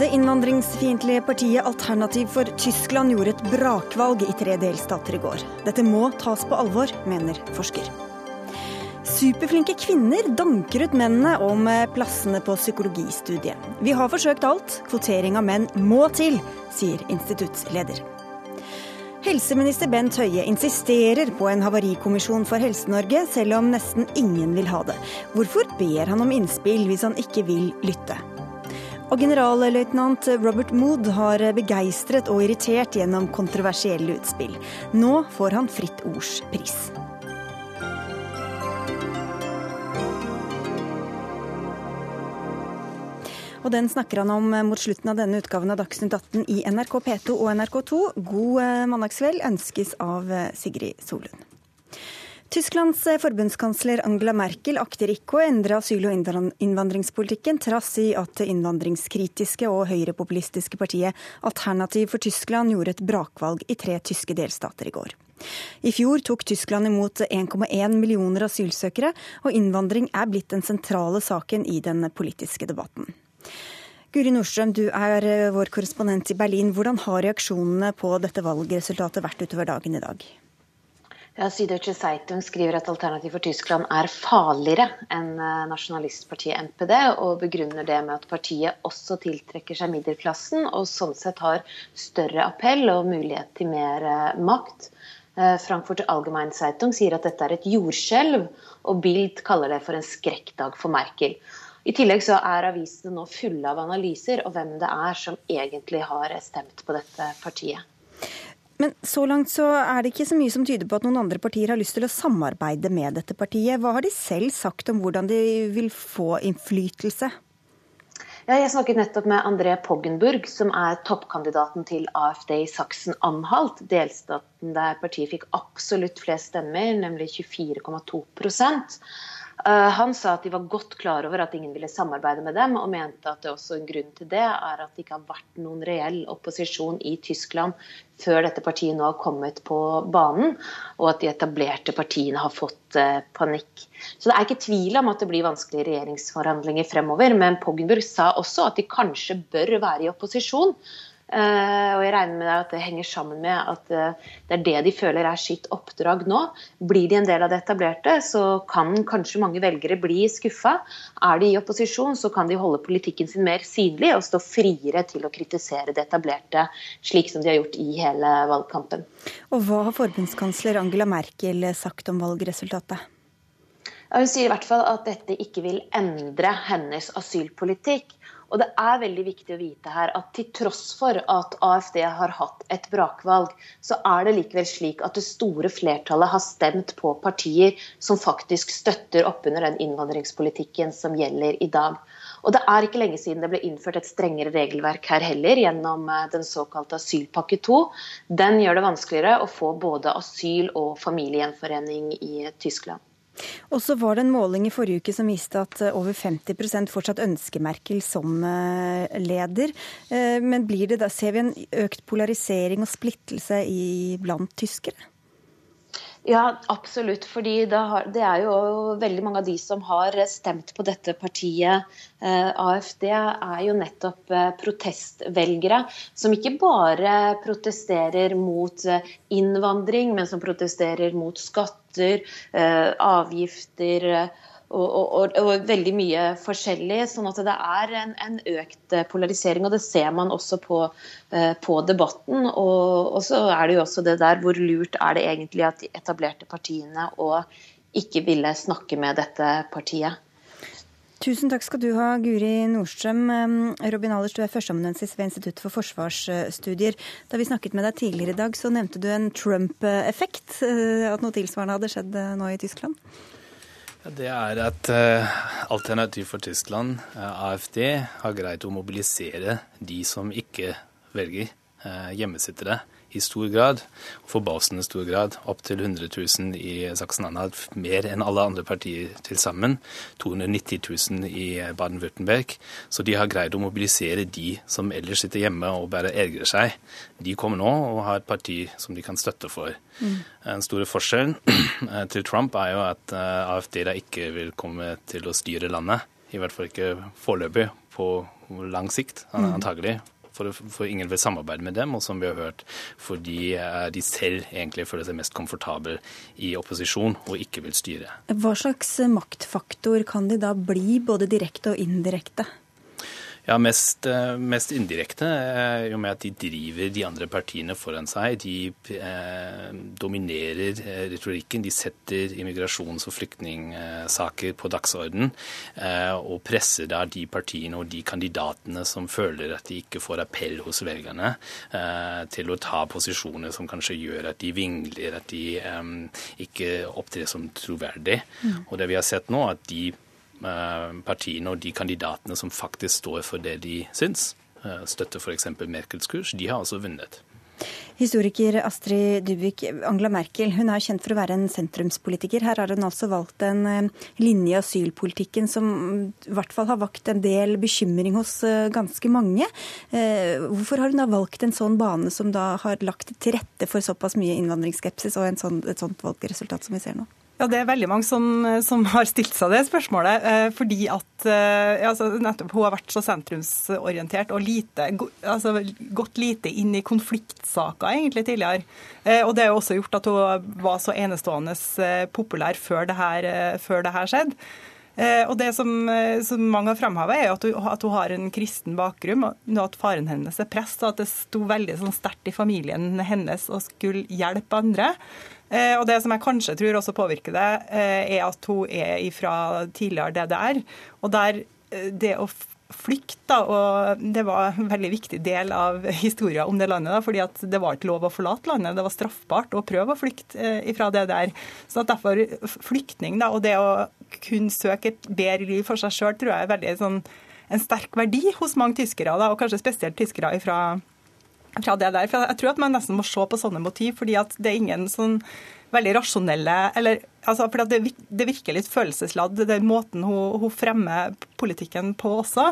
Det innvandringsfiendtlige partiet Alternativ for Tyskland gjorde et brakvalg i tre delstater i går. Dette må tas på alvor, mener forsker. Superflinke kvinner danker ut mennene om plassene på psykologistudiet. Vi har forsøkt alt, kvotering av menn må til, sier instituttsleder. Helseminister Bent Høie insisterer på en havarikommisjon for Helse-Norge, selv om nesten ingen vil ha det. Hvorfor ber han om innspill hvis han ikke vil lytte? Og generalløytnant Robert Mood har begeistret og irritert gjennom kontroversielle utspill. Nå får han Fritt Ords pris. Og den snakker han om mot slutten av denne utgaven av Dagsnytt 18 i NRK P2 og NRK2. God eh, mandagskveld ønskes av eh, Sigrid Solund. Tysklands eh, forbundskansler Angela Merkel akter ikke å endre asyl- og innvandringspolitikken, trass i at det innvandringskritiske og høyrepopulistiske partiet Alternativ for Tyskland gjorde et brakvalg i tre tyske delstater i går. I fjor tok Tyskland imot 1,1 millioner asylsøkere, og innvandring er blitt den sentrale saken i den politiske debatten. Guri Nordstrøm, du er eh, vår korrespondent i Berlin. Hvordan har reaksjonene på dette valgresultatet vært utover dagen i dag? Ja, Süddeutsche Zeitung skriver at Alternativ for Tyskland er farligere enn eh, nasjonalistpartiet NPD, og begrunner det med at partiet også tiltrekker seg middelklassen, og sånn sett har større appell og mulighet til mer eh, makt. Frankfurt Allgemeine Zeitung sier at dette er et jordskjelv, og Bild kaller det for en skrekkdag for Merkel. I tillegg så er avisene nå fulle av analyser og hvem det er som egentlig har stemt på dette partiet. Men så langt så er det ikke så mye som tyder på at noen andre partier har lyst til å samarbeide med dette partiet. Hva har de selv sagt om hvordan de vil få innflytelse? Ja, jeg snakket nettopp med André Poggenburg, som er toppkandidaten til AFD i Saksen-Anhalt, delstaten der partiet fikk absolutt flest stemmer, nemlig 24,2 Eh, han sa at de var godt klar over at ingen ville samarbeide med dem, og mente at det også en grunn til det er at det ikke har vært noen reell opposisjon i Tyskland før dette partiet nå har kommet på banen, og at de etablerte partiene har fått eh, panikk. Så det er ikke tvil om at det blir vanskelige regjeringsforhandlinger fremover, men Poggenburg sa også at de kanskje bør være i opposisjon. Uh, og jeg regner med at det henger sammen med at uh, det er det de føler er sitt oppdrag nå. Blir de en del av det etablerte, så kan kanskje mange velgere bli skuffa. Er de i opposisjon, så kan de holde politikken sin mer synlig og stå friere til å kritisere det etablerte, slik som de har gjort i hele valgkampen. Og hva har forbundskansler Angela Merkel sagt om valgresultatet? Hun sier i hvert fall at dette ikke vil endre hennes asylpolitikk. Og det er veldig viktig å vite her at til tross for at AFD har hatt et brakvalg, så er det likevel slik at det store flertallet har stemt på partier som faktisk støtter opp under den innvandringspolitikken som gjelder i dag. Og det er ikke lenge siden det ble innført et strengere regelverk her heller, gjennom eh, den såkalte asylpakke 2. Den gjør det vanskeligere å få både asyl og familiegjenforening i Tyskland. Og så var det en måling i forrige uke som viste at eh, over 50% fortsatt ønsker Merkel som eh, leder. Eh, men blir det da, ser vi en økt polarisering og splittelse i, blant tyskere? Ja, absolutt. fordi det, er jo veldig mange av de som har stemt på dette partiet, AFD, er jo nettopp protestvelgere. Som ikke bare protesterer mot innvandring, men som protesterer mot skatter, avgifter og, og, og, veldig mye forskjellig. sånn at det er en, en, økt polarisering, og det ser man også på, eh, på debatten. Og, og, så er det jo også det der hvor lurt er det egentlig at de etablerte partiene og ikke ville snakke med dette partiet. Tusen takk skal du ha, Guri Nordstrøm. Robin Allers, du er førsteamanuensis ved Institutt for forsvarsstudier. Da vi snakket med deg tidligere i dag, så nevnte du en Trump-effekt. Eh, at noe tilsvarende hadde skjedd eh, nå i Tyskland? Det er at uh, Alternativ for Tyskland, AFD, har greid å mobilisere de som ikke velger hjemmesittere i stor grad, forbausende stor grad, opptil 100 000 i Sachsen-Anhalt, mer enn alle andre partier til sammen. 290 000 i Baden-Würtemberg. Så de har greid å mobilisere de som ellers sitter hjemme og bare ergrer seg. De kommer nå og har et parti som de kan støtte for. Mm. Den store forskjellen til Trump er jo at eh, AFD da ikke vil komme til å styre landet. I hvert fall ikke foreløpig, på lang sikt mm. antagelig for, for, ingen vil samarbeide med dem, og som vi har hørt, fordi eh, de selv egentlig føler seg mest komfortable i opposisjon og ikke vil styre. Hva slags maktfaktor kan de da bli, både direkte og indirekte? Ja, mest, eh, mest indirekte, eh, i og med at de driver de andre partiene foran seg. De eh, dominerer eh, retorikken. De setter immigrasjons- og flyktningsaker på dagsorden. Eh, og presser da de partiene og de kandidatene som føler at de ikke får appell hos velgerne, eh, til å ta posisjoner som kanskje gjør at de vingler, at de ikke opptrer som troverdig. Mm. Og det vi har sett nå, at de partiene og de kandidatene som faktisk står for det de syns, eh, støtter f.eks. Merkels kurs, de har altså vunnet. Historiker Astrid Dubik, Angela Merkel hun er kjent for å være en sentrumspolitiker. Her har hun altså valgt en eh, linje i asylpolitikken som i hvert fall har vakt en del bekymring hos ganske mange. Hvorfor har hun da valgt en sånn bane som da har lagt til rette for såpass mye innvandringsskepsis og sånn, et sånt valgresultat som vi ser nå? Ja, Det er veldig mange som, som, har stilt seg det spørsmålet. Eh, fordi at eh, altså, nettopp hun har vært så sentrumsorientert og lite, altså, gått lite inn i konfliktsaker egentlig tidligere. Eh, og Det har også gjort at hun var så enestående populær før det her, før det her skjedde. Og Det som, som mange har fremheva, er at hun, at hun, har en kristen bakgrunn, og at faren hennes er prest, og at det sto veldig sånn sterkt i familien hennes å skulle hjelpe andre. Eh, og Det som jeg kanskje tror også påvirker det, eh, er at hun er fra tidligere DDR. Og der eh, det å flykte, og det var en veldig viktig del av historien om det landet. Da, fordi at det var ikke lov å forlate landet, det var straffbart å prøve å flykte fra det der. Så derfor flyktning da, og det å kunne søke et bedre liv for seg sjøl, tror jeg er veldig sånn, en sterk verdi hos mange tyskere, da, og kanskje spesielt tyskere fra fra det der. For jeg tror at man nesten må se på sånne motiv, fordi at det er ingen sånn veldig rasjonelle eller, altså, for det, det, virker litt følelsesladd, den måten hun, hun, fremmer politikken på også.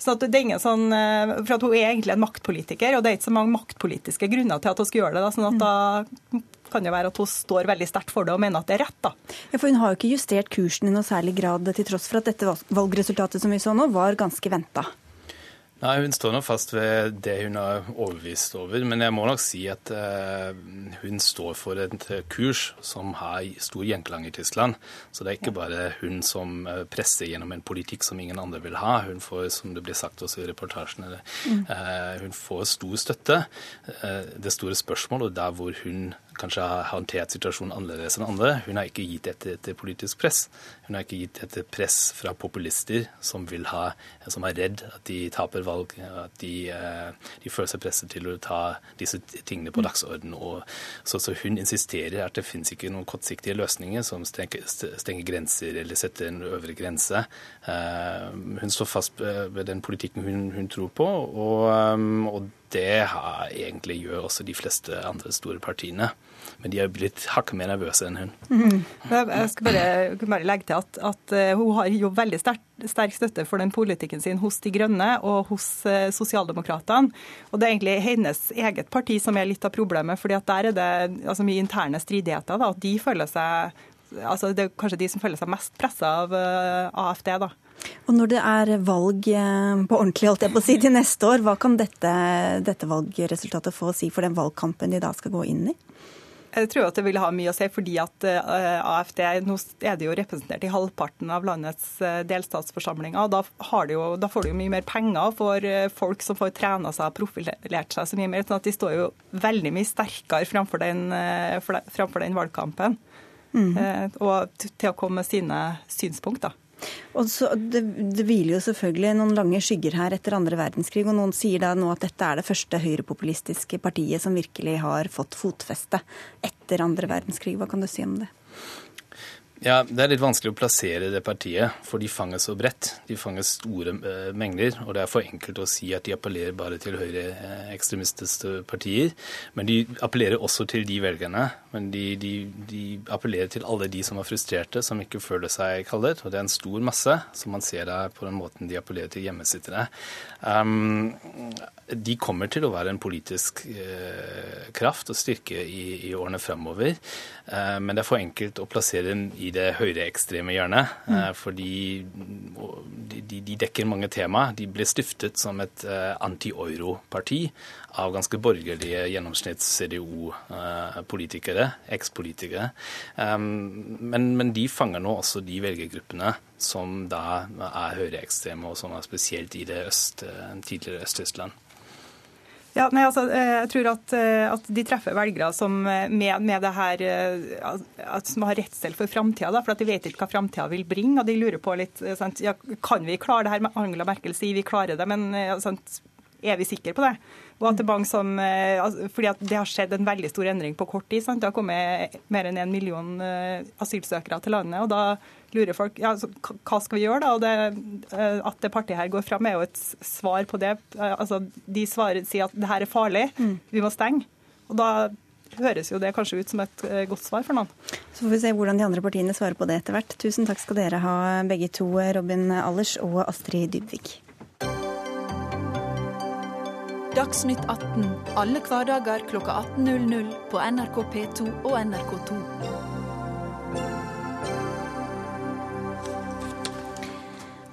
Så det er ingen sånn, eh, for at Hun er egentlig en maktpolitiker, og det er ikke så mange maktpolitiske grunner til at hun skal gjøre det. Da, sånn at da kan det være at hun står veldig sterkt for det og mener at det er rett. da. Ja, for Hun har jo ikke justert kursen i noe særlig grad, til tross for at dette valgresultatet som vi så nå, var ganske venta. Nei, Hun står nå fast ved det hun har overbevist over. Men jeg må nok si at uh, hun står for et kurs som har stor gjenklang i Tyskland. Så det er ikke bare hun som eh, presser gjennom en politikk som ingen andre vil ha. Hun får, som det blir sagt også i reportasjene, uh, hun får stor støtte. Det store spørsmålet, og der hvor hun kanskje har håndtert situasjonen annerledes enn andre. Hun har ikke gitt etter, etter politisk press. Hun har ikke gitt etter press fra populister som, ha, som er redd at de taper valg, at de, eh, de føler seg presset til å ta disse tingene på dagsorden. Og, så, så, hun insisterer at det finnes ikke noen kortsiktige løsninger som stenger, stenger grenser eller setter en øvre grense. Uh, hun står fast ved den politikken hun, hun tror på. og, um, og det egentlig gjør også de fleste andre store partiene. Men de er blitt hakket mer nervøse enn hun. Mm. Jeg skal bare, bare, legge til at, at, eh, hun har jo veldig sterk, sterk, støtte for den politikken sin hos De Grønne og hos uh, Sosialdemokratene. Og det er egentlig hennes eget parti som er litt av problemet, fordi at der er det altså, mye interne stridigheter. Da, at de føler seg altså Det er kanskje de som føler seg mest pressa av uh, AFD. da. Og Når det er valg på ordentlig holdt jeg på å si, til neste år, hva kan dette, dette valgresultatet få å si for den valgkampen de da skal gå inn i? Jeg tror at det vil ha mye å si, fordi at eh, AFD nå er det jo representert i halvparten av landets eh, delstatsforsamlinger. og da, jo, da, får de jo mye mer penger for eh, folk som får trena seg og profilert seg så mye mer. sånn at de står jo veldig mye sterkere framfor den, framfor den valgkampen. Mm. Og til å komme med sine synspunkter. Og så, det, det hviler jo selvfølgelig noen lange skygger her etter andre verdenskrig, og noen sier da nå at dette er det første høyrepopulistiske partiet som virkelig har fått fotfeste etter andre verdenskrig. Hva kan du si om det? Ja, Det er litt vanskelig å plassere det partiet, for de fanger så bredt. De fanger store uh, mengder, og det er for enkelt å si at de appellerer bare til høyreekstremistiske partier. Men de appellerer også til de velgerne. Men de, de, de, appellerer til alle de som er frustrerte, som ikke føler seg kallet. Og det er en stor masse, som man ser der på den måten de appellerer til hjemmesittere. Um, de kommer til å være en politisk uh, kraft og styrke i, i årene fremover. Uh, men det er for enkelt å plassere dem i det høyreekstreme hjørnet. Eh, fordi de, de, dekker mange tema. De ble stiftet som et anti-euro-parti av ganske borgerlige gjennomsnitts-CDO-politikere, ekspolitikere. Men, men de fanger nå også de velgergruppene som da er høyreekstreme, og som er spesielt i det øst, eh, tidligere Øst-Tyskland. Ja, nei, altså, eh, jeg tror at, eh, at, de treffer velgere som, med, med det her, som har redsel for framtida. For at de vet ikke hva framtida vil bringe. og De lurer på litt sant, ja, Kan vi klare det her? med Angela Merkel sier vi klarer det, men sant, er vi sikre på det? Og at det, som, fordi at det har skjedd en veldig stor endring på kort tid. Sant? Det har kommet mer enn en million asylsøkere til landet. og da lurer folk ja, hva skal vi gjøre da? Og det, eh, At det partiet her går fram, er jo et svar på det. Eh, altså, De svarer, sier at det her er farlig, mm. vi må stenge. Og da høres jo det kanskje ut som et eh, godt svar for noen. Så får vi se hvordan de andre partiene svarer på det etter hvert. Tusen takk skal dere ha begge to, Robin Allers og Astrid Dybvik. Dagsnytt 18 alle hverdager kl 18.00 på NRK P2 og NRK2.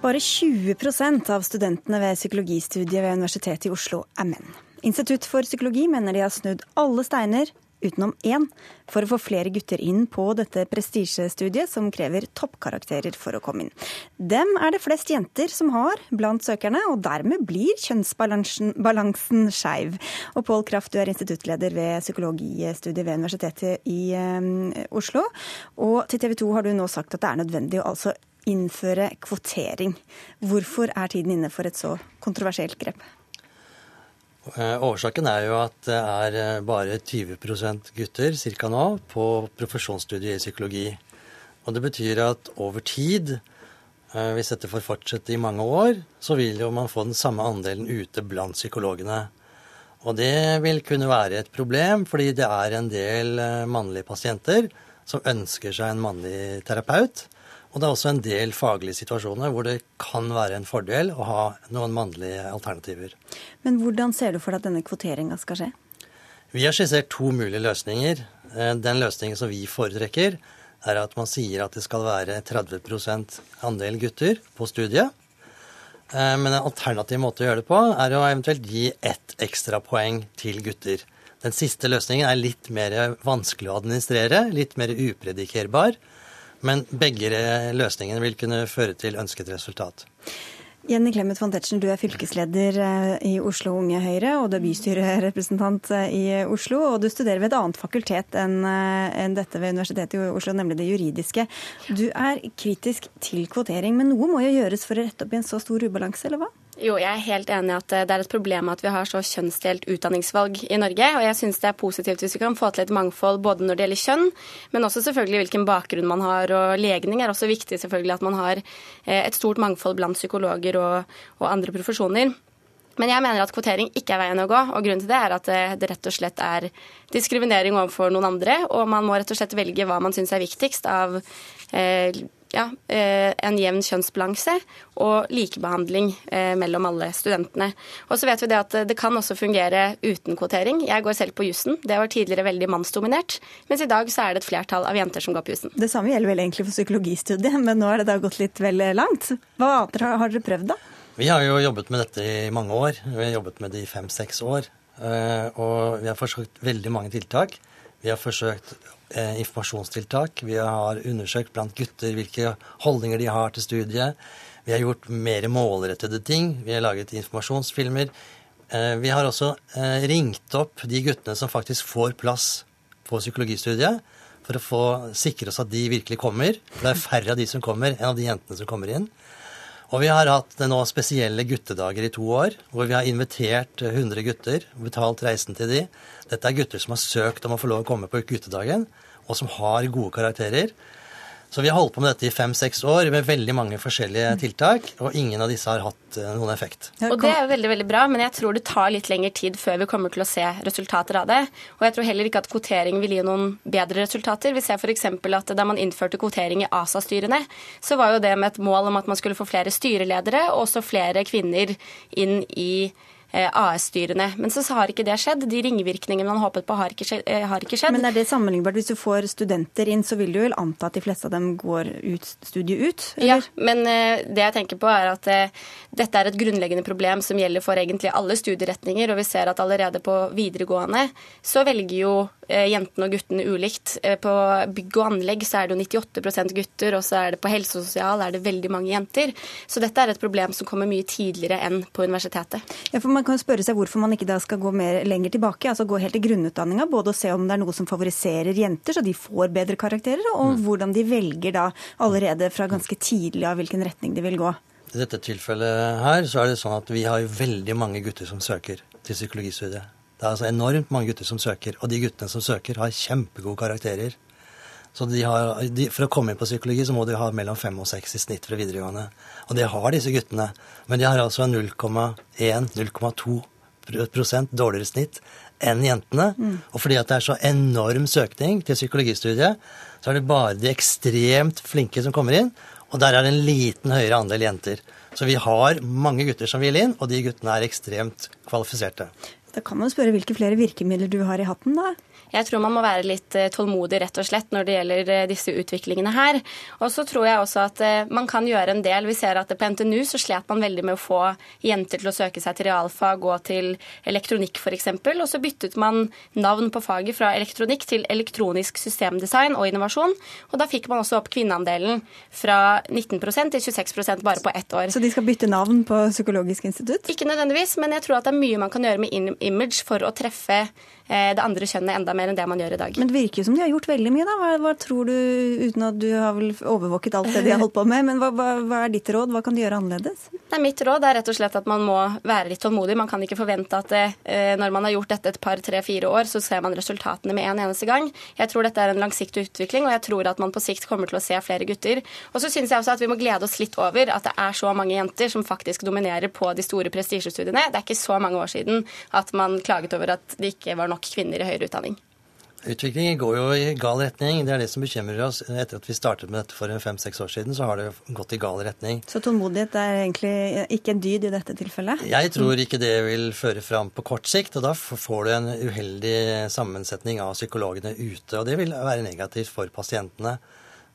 Bare 20% av studentene ved psykologistudiet ved Universitetet i Oslo er menn. Institutt for psykologi mener de har snudd alle steiner, utenom én, for å få flere gutter inn på dette prestisjestudiet som krever toppkarakterer for å komme inn. Dem er det flest jenter som har blant søkerne, og dermed blir kjønnsbalansen skeiv. Og Pål Kraft, du er instituttleder ved psykologistudiet ved Universitetet i um, Oslo. Og til TV 2 har du nå sagt at det er nødvendig å altså innføre kvotering. Hvorfor er tiden inne for et så kontroversielt grep? Eh, årsaken er jo at det er eh, bare 20 gutter cirka nå på profesjonsstudiet i psykologi. Og det betyr at over tid, eh, hvis dette får fortsette i mange år, så vil jo man få den samme andelen ute blant psykologene. Og det vil kunne være et problem, fordi det er en del mannlige pasienter som ønsker seg en mannlig terapeut. Og det er også en del faglige situasjoner hvor det kan være en fordel å ha noen mannlige alternativer. Men hvordan ser du for deg at denne kvoteringa skal skje? Vi har skissert to mulige løsninger. Eh, den løsningen som vi foretrekker, er at man sier at det skal være 30% andel gutter på studiet. Eh, men en alternativ måte å gjøre det på er å eventuelt gi ett ekstra poeng til gutter. Den siste løsningen er litt mer vanskelig å administrere, litt mer upredikerbar. Men begge løsningene vil kunne føre til ønsket resultat. Jenny Clemet von Tetzschner, du er fylkesleder eh, i Oslo Unge Høyre, og du er bystyrerepresentant eh, i Oslo. Og du studerer ved et annet fakultet enn eh, dette ved Universitetet i Oslo, nemlig det juridiske. Du er kritisk til kvotering, men noe må jo gjøres for å rette opp i en så stor ubalanse, eller hva? Jo, jeg er helt enig i at det er et problem at vi har så kjønnsdelt utdanningsvalg i Norge. Og jeg syns det er positivt hvis vi kan få til et mangfold både når det gjelder kjønn, men også selvfølgelig hvilken bakgrunn man har. Og legning er også viktig selvfølgelig at man har eh, et stort mangfold blant psykologer og, og andre profesjoner. Men jeg mener at kvotering ikke er veien å gå. og Grunnen til det er at det rett og slett er diskriminering overfor noen andre. Og man må rett og slett velge hva man syns er viktigst av eh, ja, eh, en jevn kjønnsbalanse og likebehandling eh, mellom alle studentene. Og så vet vi det at det kan også fungere uten kvotering. Jeg går selv på jussen. Det var tidligere veldig mannsdominert, mens i dag så er det et flertall av jenter som går på jussen. Det samme gjelder vel egentlig for psykologistudiet, men nå er det da gått litt vel langt. Hva annet har dere prøvd, da? Vi har jo jobbet med dette i mange år. Vi har jobbet med det i fem-seks år. Eh, og vi har forsøkt veldig mange tiltak. Vi har forsøkt eh, informasjonstiltak. Vi har undersøkt blant gutter hvilke holdninger de har til studiet. Vi har gjort mer målrettede ting. Vi har laget informasjonsfilmer. Eh, vi har også eh, ringt opp de guttene som faktisk får plass på psykologistudiet, for å få sikre oss at de virkelig kommer. For det er færre av de som kommer, enn av de jentene som kommer inn. Og vi har hatt nå spesielle guttedager i to år, hvor vi har invitert 100 gutter og betalt reisen til de. Dette er gutter som har søkt om å få lov å komme på guttedagen, og som har gode karakterer. Så vi har holdt på med dette i fem-seks år med veldig mange forskjellige tiltak, og ingen av disse har hatt eh, noen effekt. Og det er jo veldig veldig bra, men jeg tror det tar litt lengre tid før vi kommer til å se resultater av det. Og jeg tror heller ikke at kvotering vil gi noen bedre resultater. Vi ser f.eks. at da man innførte kvotering i ASA-styrene, så var jo det med et mål om at man skulle få flere styreledere og også flere kvinner inn i Eh, AS-styrene. Men så har ikke det skjedd. De ringvirkningene man håpet på, har ikke, skjedd, eh, har ikke, skjedd. Men er det sammenlignbart? Hvis du får studenter inn, så vil du vel anta at de fleste av dem går ut, studiet ut? Eller? Ja, men uh, det jeg tenker på er at dette er et grunnleggende problem som gjelder for egentlig alle studieretninger. Og vi ser at allerede på videregående så velger jo jentene og guttene ulikt. På bygg og anlegg så er det jo 98% gutter, og så er det på helse og sosial er det veldig mange jenter. Så dette er et problem som kommer mye tidligere enn på universitetet. Ja, for man kan spørre seg hvorfor man ikke da skal gå mer lenger tilbake, altså gå helt til grunnutdanninga, både å se om det er noe som favoriserer jenter, så de får bedre karakterer, og mm. hvordan de velger da allerede fra ganske tidlig av hvilken retning de vil gå. I dette tilfellet her så er det sånn at vi har veldig mange gutter som søker til psykologistudiet. Det er altså enormt mange gutter som søker, og de guttene som søker, har kjempegode karakterer. Så de har, de, For å komme inn på psykologi så må de ha mellom fem og seks i snitt fra videregående. Og det har disse guttene. Men de har altså 0,1-0,2% dårligere snitt enn jentene. Mm. Og fordi at det er så enorm søkning til psykologistudiet, så er det bare de ekstremt flinke som kommer inn. Og der er det en liten høyere andel jenter. Så vi har mange gutter som vil inn, og de guttene er ekstremt kvalifiserte. Da kan man spørre hvilke flere virkemidler du har i hatten, da? Jeg tror man må være litt eh, tålmodig rett og slett når det gjelder eh, disse utviklingene her. Og så tror jeg også at eh, man kan gjøre en del. Vi ser at på NTNU så slet man veldig med å få jenter til å søke seg til realfag og til elektronikk f.eks. Og så byttet man navn på faget fra elektronikk til elektronisk systemdesign og innovasjon. Og da fikk man også opp kvinneandelen fra 19% til 26% bare på ett år. Så de skal bytte navn på Psykologisk institutt? Ikke nødvendigvis, men jeg tror at det er mye man kan gjøre med image for å treffe det andre kjønnet enda mer enn det man gjør i dag. Men det virker jo som de har gjort veldig mye, da. Hva, hva, tror du, uten at du har vel overvåket alt det de har holdt på med, men hva, hva, hva, er ditt råd? Hva kan de gjøre annerledes? Nei, mitt råd er rett og slett at man må være litt tålmodig. Man kan ikke forvente at det, eh, når man har gjort dette et par, tre, fire år, så ser man resultatene med en eneste gang. Jeg tror dette er en langsiktig utvikling, og jeg tror at man på sikt kommer til å se flere gutter. Og så syns jeg også at vi må glede oss litt over at det er så mange jenter som faktisk dominerer på de store prestisjestudiene. Det er ikke så mange år siden at man klaget over at det ikke var nok kvinner i høyere utdanning. Utviklingen går jo i gal retning. Det er det som bekymrer oss. Etter at vi startet med dette for fem-seks år siden, så har det gått i gal retning. Så tålmodighet er egentlig ikke en dyd i dette tilfellet? Jeg tror ikke det vil føre fram på kort sikt. Og da får du en uheldig sammensetning av psykologene ute. Og det vil være negativt for pasientene.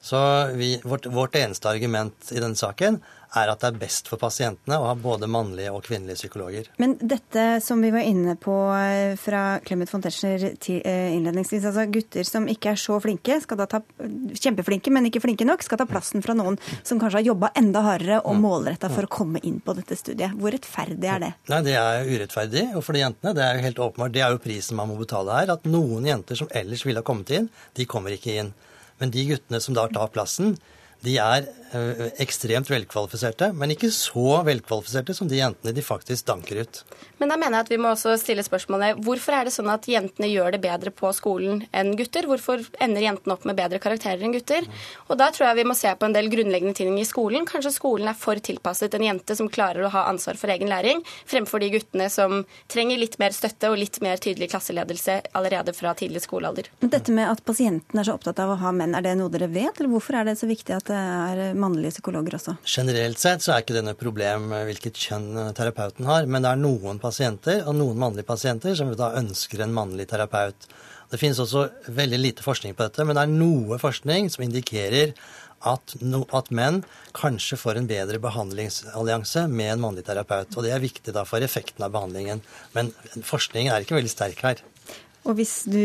Så vi, vårt, vårt eneste argument i denne saken er at det er best for pasientene å ha både mannlige og kvinnelige psykologer. Men dette som vi var inne på eh, fra Clemet von Tetzschner eh, innledningsvis, altså gutter som ikke er så flinke, skal da ta, kjempeflinke, men ikke flinke nok, skal ta plassen fra noen som kanskje har jobba enda hardere og mm. målretta for å komme inn på dette studiet. Hvor rettferdig er det? Nei, Det er urettferdig. Og for de jentene, det er jo helt åpenbart, det er jo prisen man må betale her. At noen jenter som ellers ville ha kommet inn, de kommer ikke inn. Men de guttene som da tar plassen, de er ekstremt velkvalifiserte, men ikke så velkvalifiserte som de jentene de faktisk danker ut. Men da mener jeg at vi må også stille spørsmålet hvorfor er det sånn at jentene gjør det bedre på skolen enn gutter? Hvorfor ender jentene opp med bedre karakterer enn gutter? Og da tror jeg vi må se på en del grunnleggende ting i skolen. Kanskje skolen er for tilpasset en jente som klarer å ha ansvar for egen læring, fremfor de guttene som trenger litt mer støtte og litt mer tydelig klasseledelse allerede fra tidlig skolealder. Men dette med at pasienten er så opptatt av å ha menn, er det noe dere vet, eller hvorfor er det så viktig at det er mannlige psykologer også? Generelt sett så er ikke det noe problem hvilket kjønn terapeuten har, men det er noen pasienter, og noen mannlige pasienter, som da ønsker en mannlig terapeut. Det finnes også veldig lite forskning på dette, men det er noe forskning som indikerer at, no, at, menn kanskje får en bedre behandlingsallianse med en mannlig terapeut. Og det er viktig da for effekten av behandlingen. Men forskningen er ikke veldig sterk her. Og hvis du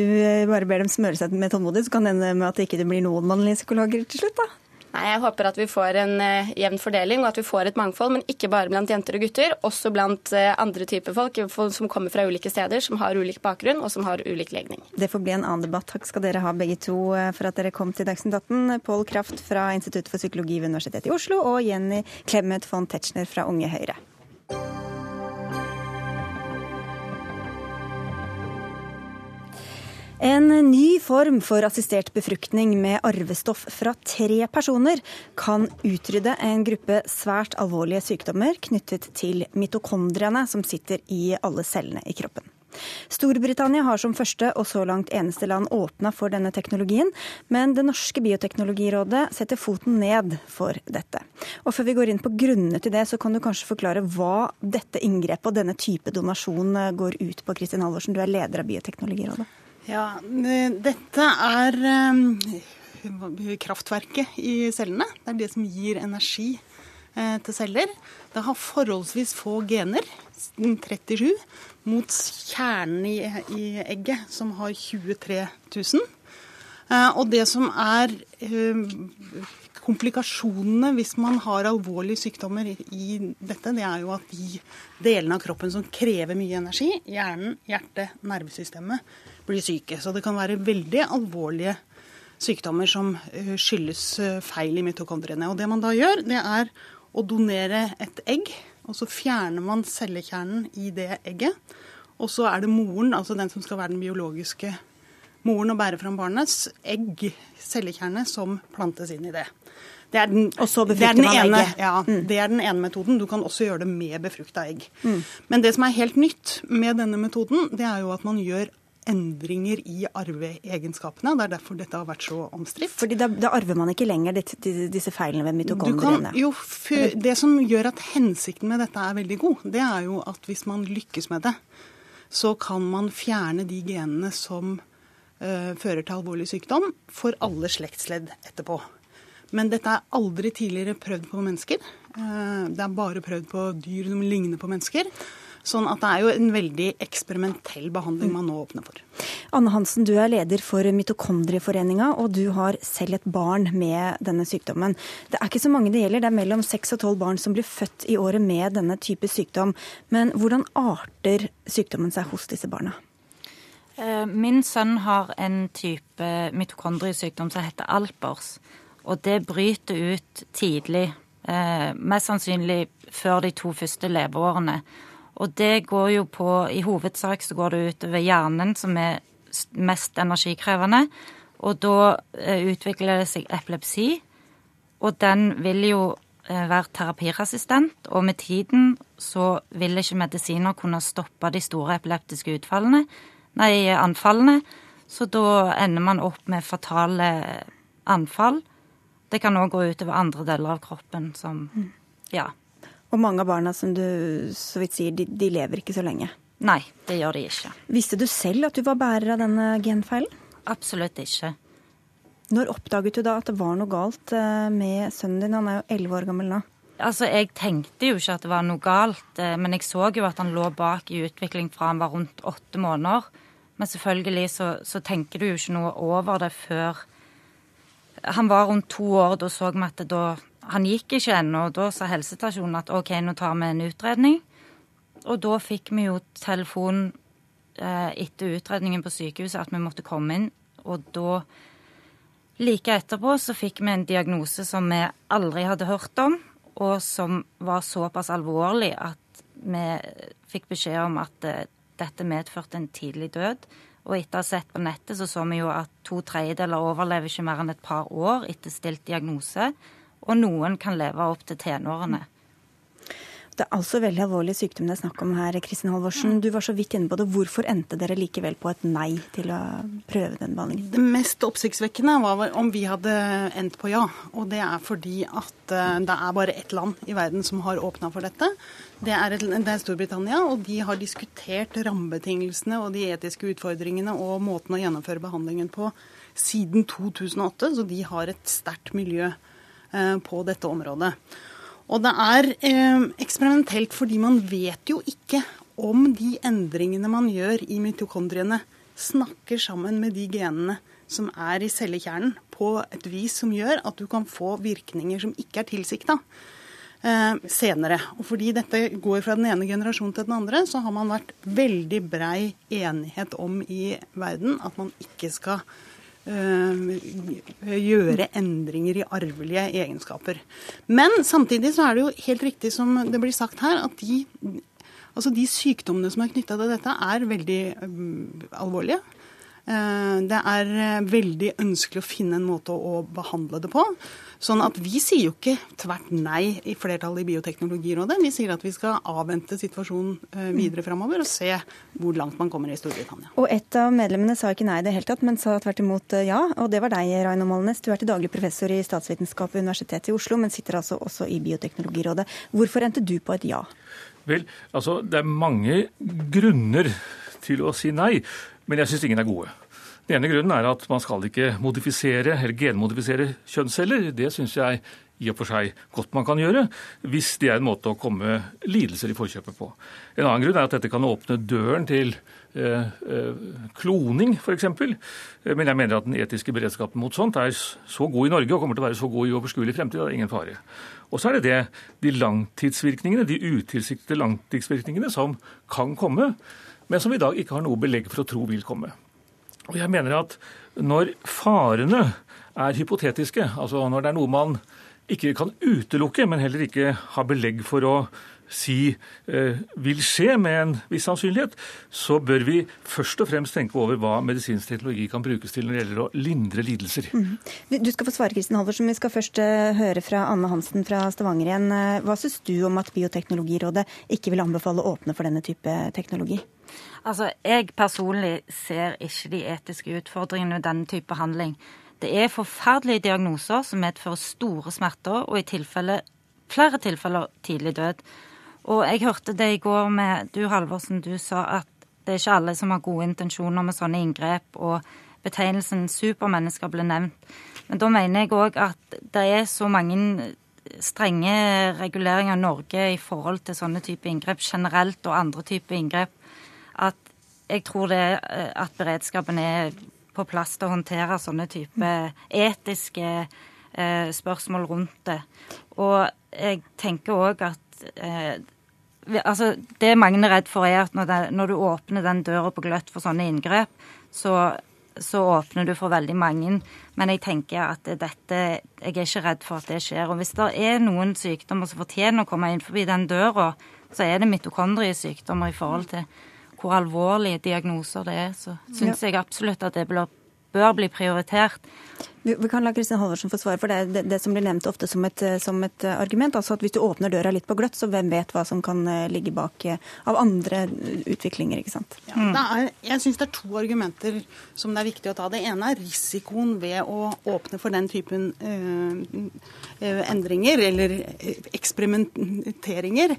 bare ber dem smøre seg med tålmodighet, så kan det ende med at det ikke blir noen mannlige psykologer til slutt, da? Nei, Jeg håper at vi får en uh, jevn fordeling og at vi får et mangfold, men ikke bare blant jenter og gutter, også blant uh, andre typer folk som kommer fra ulike steder, som har ulik bakgrunn og som har ulik legning. Det får bli en annen debatt. Takk skal dere ha begge to uh, for at dere kom til Dagsnytt 18. Pål Kraft fra Institutt for psykologi ved Universitetet i Oslo og Jenny Clemet von Tetzschner fra Unge Høyre. En ny form for assistert befruktning med arvestoff fra tre personer kan utrydde en gruppe svært alvorlige sykdommer knyttet til mitokondriene som sitter i alle cellene i kroppen. Storbritannia har som første og så langt eneste land åpna for denne teknologien, men det norske bioteknologirådet setter foten ned for dette. Og Før vi går inn på grunnene til det, så kan du kanskje forklare hva dette inngrepet og denne type donasjon går ut på. Kristin Halvorsen, du er leder av Bioteknologirådet. Ja, Dette er eh, kraftverket i cellene. Det er det som gir energi eh, til celler. Det har forholdsvis få gener, 37, mot kjernen i, egget, som har 23 000. Eh, og det som er komplikasjonene hvis man har alvorlige sykdommer i dette, det er jo at de delene av kroppen som krever mye energi, hjernen, hjertet, nervesystemet, blir syke. Så det kan være veldig alvorlige sykdommer som eh, skyldes eh, feil i mitokondriene. Og det man da gjør, det er å donere et egg, og så fjerner man cellekjernen i det egget. Og så er det moren, altså den som skal være den biologiske moren og bære fram barnets egg, cellekjerne, som plantes inn i det. Det er, den, det, er ene, ja, mm. det er den ene metoden. Du kan også gjøre det med befrukta egg. Mm. Men det som er helt nytt med denne metoden, det er jo at man gjør endringer i arveegenskapene. Det er derfor dette har vært så omstridt. Fordi da, da, arver man ikke lenger disse feilene ved mitokondriene? Jo, det som gjør at hensikten med dette er veldig god, det er jo at hvis man lykkes med det, så kan man fjerne de genene som uh, fører til alvorlig sykdom, for alle slektsledd etterpå. Men dette er aldri tidligere prøvd på mennesker. Uh, det er bare prøvd på dyr som ligner på mennesker. Sånn at det er jo en veldig eksperimentell behandling man nå åpner for. Anne Hansen, du er leder for Mitokondrieforeninga, og du har selv et barn med denne sykdommen. Det er ikke så mange det gjelder, det er mellom seks og tolv barn som blir født i året med denne type sykdom. Men hvordan arter sykdommen seg hos disse barna? Eh, min sønn har en type mitokondriesykdom som heter Alpers. Og det bryter ut tidlig, eh, mest sannsynlig før de to første leveårene. Og det går jo på I hovedsak så går det utover hjernen, som er mest energikrevende. Og da eh, utvikler det seg epilepsi. Og den vil jo eh, være terapiresistent, og med tiden så vil ikke medisiner kunne stoppe de store epileptiske utfallene, nei, anfallene. Så da ender man opp med fatale anfall. Det kan òg gå utover andre deler av kroppen som mm. Ja. Og mange av barna som du så vidt sier, de, de, lever ikke så lenge. Nei, det gjør de ikke. Visste du selv at du var bærer av denne genfeilen? Absolutt ikke. Når oppdaget du da at det var noe galt eh, med sønnen din? Han er jo elleve år gammel nå. Altså, Jeg tenkte jo ikke at det var noe galt, eh, men jeg så jo at han lå bak i utvikling fra han var rundt åtte måneder. Men selvfølgelig så, så tenker du jo ikke noe over det før Han var rundt to år, da så vi at det da han gikk ikke ennå, og da sa helsestasjonen at OK, nå tar vi en utredning. Og da fikk vi jo telefon eh, etter utredningen på sykehuset at vi måtte komme inn. Og da, like etterpå, så fikk vi en diagnose som vi aldri hadde hørt om, og som var såpass alvorlig at vi fikk beskjed om at eh, dette medførte en tidlig død. Og etter å ha sett på nettet, så så vi jo at to tredjedeler overlever ikke mer enn et par år etter stilt diagnose og noen kan leve opp til tenårene. Det er altså veldig alvorlig sykdom det er snakk om her. Kristin Halvorsen. Du var så vidt inne på det. Hvorfor endte dere likevel på et nei til å prøve den behandlingen? Det mest oppsiktsvekkende var om vi hadde endt på ja. Og det er fordi at eh, det er bare ett land i verden som har åpna for dette. Det er, et, det er, Storbritannia, og de har diskutert rammebetingelsene og de etiske utfordringene og måten å gjennomføre behandlingen på siden 2008, så de har et sterkt miljø Eh, på dette området. Og det er eh, eksperimentelt fordi man vet jo ikke om de endringene man gjør i mitokondriene, snakker sammen med de genene som er i cellekjernen, på et vis som gjør at du kan få virkninger som ikke er tilsikta eh, senere. Og fordi dette går fra den ene generasjonen til den andre, så har man vært veldig brei enighet om i verden at man ikke skal Eh, gjøre endringer i arvelige egenskaper. Men samtidig så er det jo helt riktig som det blir sagt her, at de, altså de sykdommene som er knytta til dette, er veldig um, alvorlige. Eh, det er eh, veldig ønskelig å finne en måte å behandle det på. Sånn at vi sier jo ikke tvert nei i flertallet i Bioteknologirådet. Vi sier at vi skal avvente situasjonen eh, videre framover og se hvor langt man kommer i Storbritannia. Og et av medlemmene sa ikke nei i det hele tatt, men sa tvert imot ja. Og det var deg, Raino Molnes. Du er til daglig professor i statsvitenskap ved Universitetet i Oslo, men sitter altså også i Bioteknologirådet. Hvorfor endte du på et ja? Vel, altså det er mange grunner til å si nei men jeg syns ingen er gode. Den ene grunnen er at man skal ikke modifisere eller genmodifisere kjønnsceller. Det syns jeg i og for seg godt man kan gjøre, hvis det er en måte å komme lidelser i forkjøpet på. En annen grunn er at dette kan åpne døren til eh, eh, kloning, f.eks. Men jeg mener at den etiske beredskapen mot sånt er så god i Norge og kommer til å være så god i overskuelig fremtid. Det er ingen fare. Og så er det det, de langtidsvirkningene, de utilsiktede langtidsvirkningene som kan komme men som vi i dag ikke har noe belegg for å tro vil komme. Og jeg mener at når farene er hypotetiske, altså når det er noe man ikke kan utelukke, men heller ikke har belegg for å si eh, vil skje med en viss sannsynlighet, så bør vi først og fremst tenke over hva medisinsk teknologi kan brukes til når det gjelder å lindre lidelser. Mm. Du skal få svare, Kristin Halvorsen. Vi skal først eh, høre fra Anne Hansen fra Stavanger igjen. Eh, hva syns du om at Bioteknologirådet ikke vil anbefale å åpne for denne type teknologi? Altså, Jeg personlig ser ikke de etiske utfordringene med denne type behandling. Det er forferdelige diagnoser som medfører store smerter, og i tilfelle, flere tilfeller tidlig død. Og jeg hørte det i går med du Halvorsen, du sa at det er ikke alle som har gode intensjoner med sånne inngrep, og betegnelsen supermennesker ble nevnt. Men da mener jeg òg at det er så mange strenge reguleringer i Norge i forhold til sånne type inngrep generelt, og andre typer inngrep, at jeg tror det eh, at beredskapen er på plass til å håndtere sånne type etiske eh, spørsmål rundt det. Og jeg tenker òg at eh, altså, Det mange er redd for, er at når, det, når, du åpner den døra på gløtt for sånne inngrep, så, så, åpner du for veldig mange. Men jeg tenker at dette Jeg er ikke redd for at det skjer. Og hvis det er noen sykdommer som fortjener å komme inn forbi den døra, så er det mitokondriesykdommer i forhold til hvor alvorlige diagnoser det er, så syns ja. jeg absolutt at det bør, bli prioritert. Vi kan la Kristin Halvorsen få svare, for det det, det, som blir nevnt ofte som et, som et, argument. altså at Hvis du åpner døra litt på gløtt, så hvem vet hva som kan eh, ligge bak eh, av andre utviklinger. ikke sant? Ja, er, jeg syns det er to argumenter som det er viktig å ta. Det ene er risikoen ved å åpne for den typen øh, endringer eller eksperimenteringer.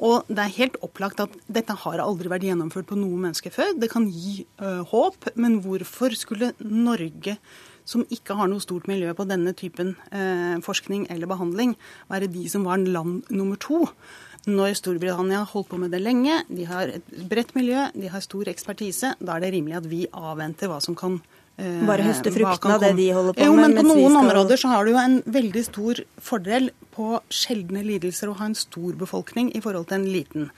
Og det er helt opplagt at dette har aldri vært gjennomført på noen mennesker før. Det kan gi øh, håp, men hvorfor skulle Norge som ikke har noe stort miljø på denne typen eh, forskning eller behandling, være de som var land nummer to. Når Storbritannia har holdt på med det lenge, de har et bredt miljø, de har stor ekspertise, da er det rimelig at vi avventer hva som kan eh, Bare høste fruktene av det de holder på jo, med? Men på noen skal... områder så har du jo en veldig stor fordel på sjeldne lidelser å ha en stor befolkning i forhold til en liten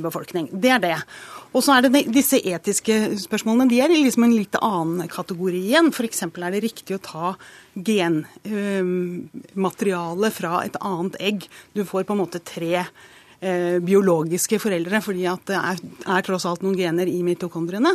befolkning. Det er det. Og så er det disse etiske spørsmålene. De er liksom en litt annen kategori igjen. F.eks. er det riktig å ta genmateriale uh, fra et annet egg. Du får på en måte tre uh, biologiske foreldre, fordi det er, er, tross alt noen gener i mitokondriene.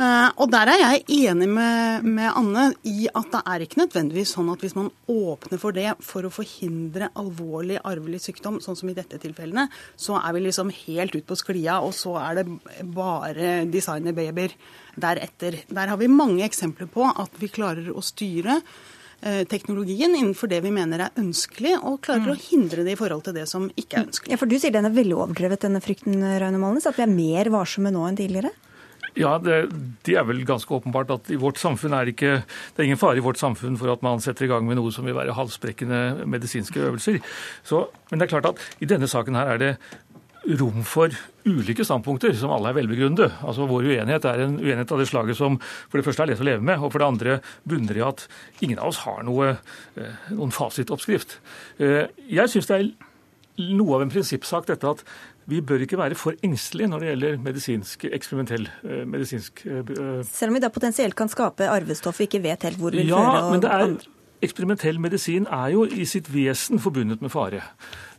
Eh, og der er jeg enig med, med, Anne i at det er ikke nødvendigvis sånn at hvis man åpner for det for å forhindre alvorlig arvelig sykdom, sånn som i dette tilfellene, så er vi liksom helt ut på sklia, og så er det bare designerbabyer deretter. Der har vi mange eksempler på at vi klarer å styre eh, teknologien innenfor det vi mener er ønskelig, og klarer mm. å hindre det i forhold til det som ikke er ønskelig. Ja, for Du sier den er veldig overdrevet, denne frykten, Raune Malnes, at vi er mer varsomme nå enn tidligere? Ja, det, det, er vel ganske åpenbart at i vårt samfunn er ikke, det er ingen fare i vårt samfunn for at man setter i gang med noe som vil være halsbrekkende medisinske øvelser. Så, men det er klart at i denne saken her er det rom for ulike standpunkter, som alle er velbegrunnede. Altså Vår uenighet er en uenighet av det slaget som for det første er lett å leve med, og for det andre bunner i at ingen av oss har noe, eh, noen fasitoppskrift. Eh, jeg syns det er noe av en prinsippsak dette at vi bør ikke være for engstelige når det gjelder medisinsk, eksperimentell eh, medisinsk uh, Selv om vi da potensielt kan skape arvestoff vi ikke vet helt hvor vi ja, fører? Men det er, eksperimentell medisin er jo i sitt vesen forbundet med fare.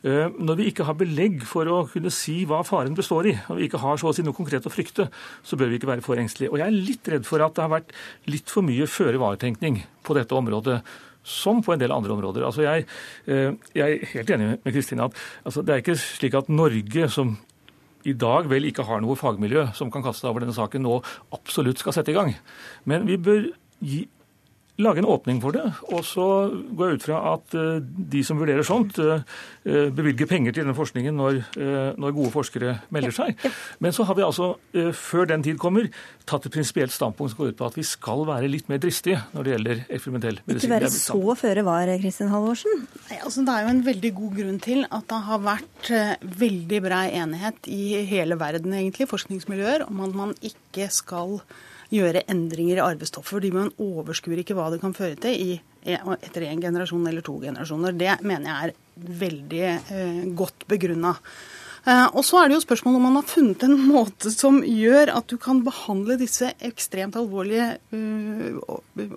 Eh, når vi ikke har belegg for å kunne si hva faren består i, og vi ikke har så å si noe konkret å frykte, så bør vi ikke være for engstelige. Og jeg er litt redd for at det har vært litt for mye føre-var-tenkning på dette området som på en del andre områder. Altså jeg, eh, jeg er helt enig med Kristine at altså det er ikke slik at Norge, som i dag vel ikke har noe fagmiljø som kan kaste over denne saken, nå absolutt skal sette i gang. Men vi bør gi lage en åpning for det. Og så går jeg ut fra at eh, de som vurderer sånt, eh, eh, bevilger penger til denne forskningen når, når gode forskere melder seg. Men så har vi altså, før den tid kommer, tatt et prinsipielt standpunkt som går ut på at vi skal være litt mer dristige når det gjelder eksperimentell medisin. Ikke være så føre var, Kristin Halvorsen? Nei, altså Det er jo en veldig god grunn til at det har vært veldig brei enighet i hele verden, egentlig, forskningsmiljøer, om at man ikke skal gjøre endringer i arbeidsstoffet, fordi man overskuer ikke hva det kan føre til i, etter én generasjon eller to generasjoner. Det mener jeg er veldig eh, godt begrunna. Eh, og så er det jo spørsmålet om man har funnet en måte som gjør at du kan behandle disse ekstremt alvorlige uh,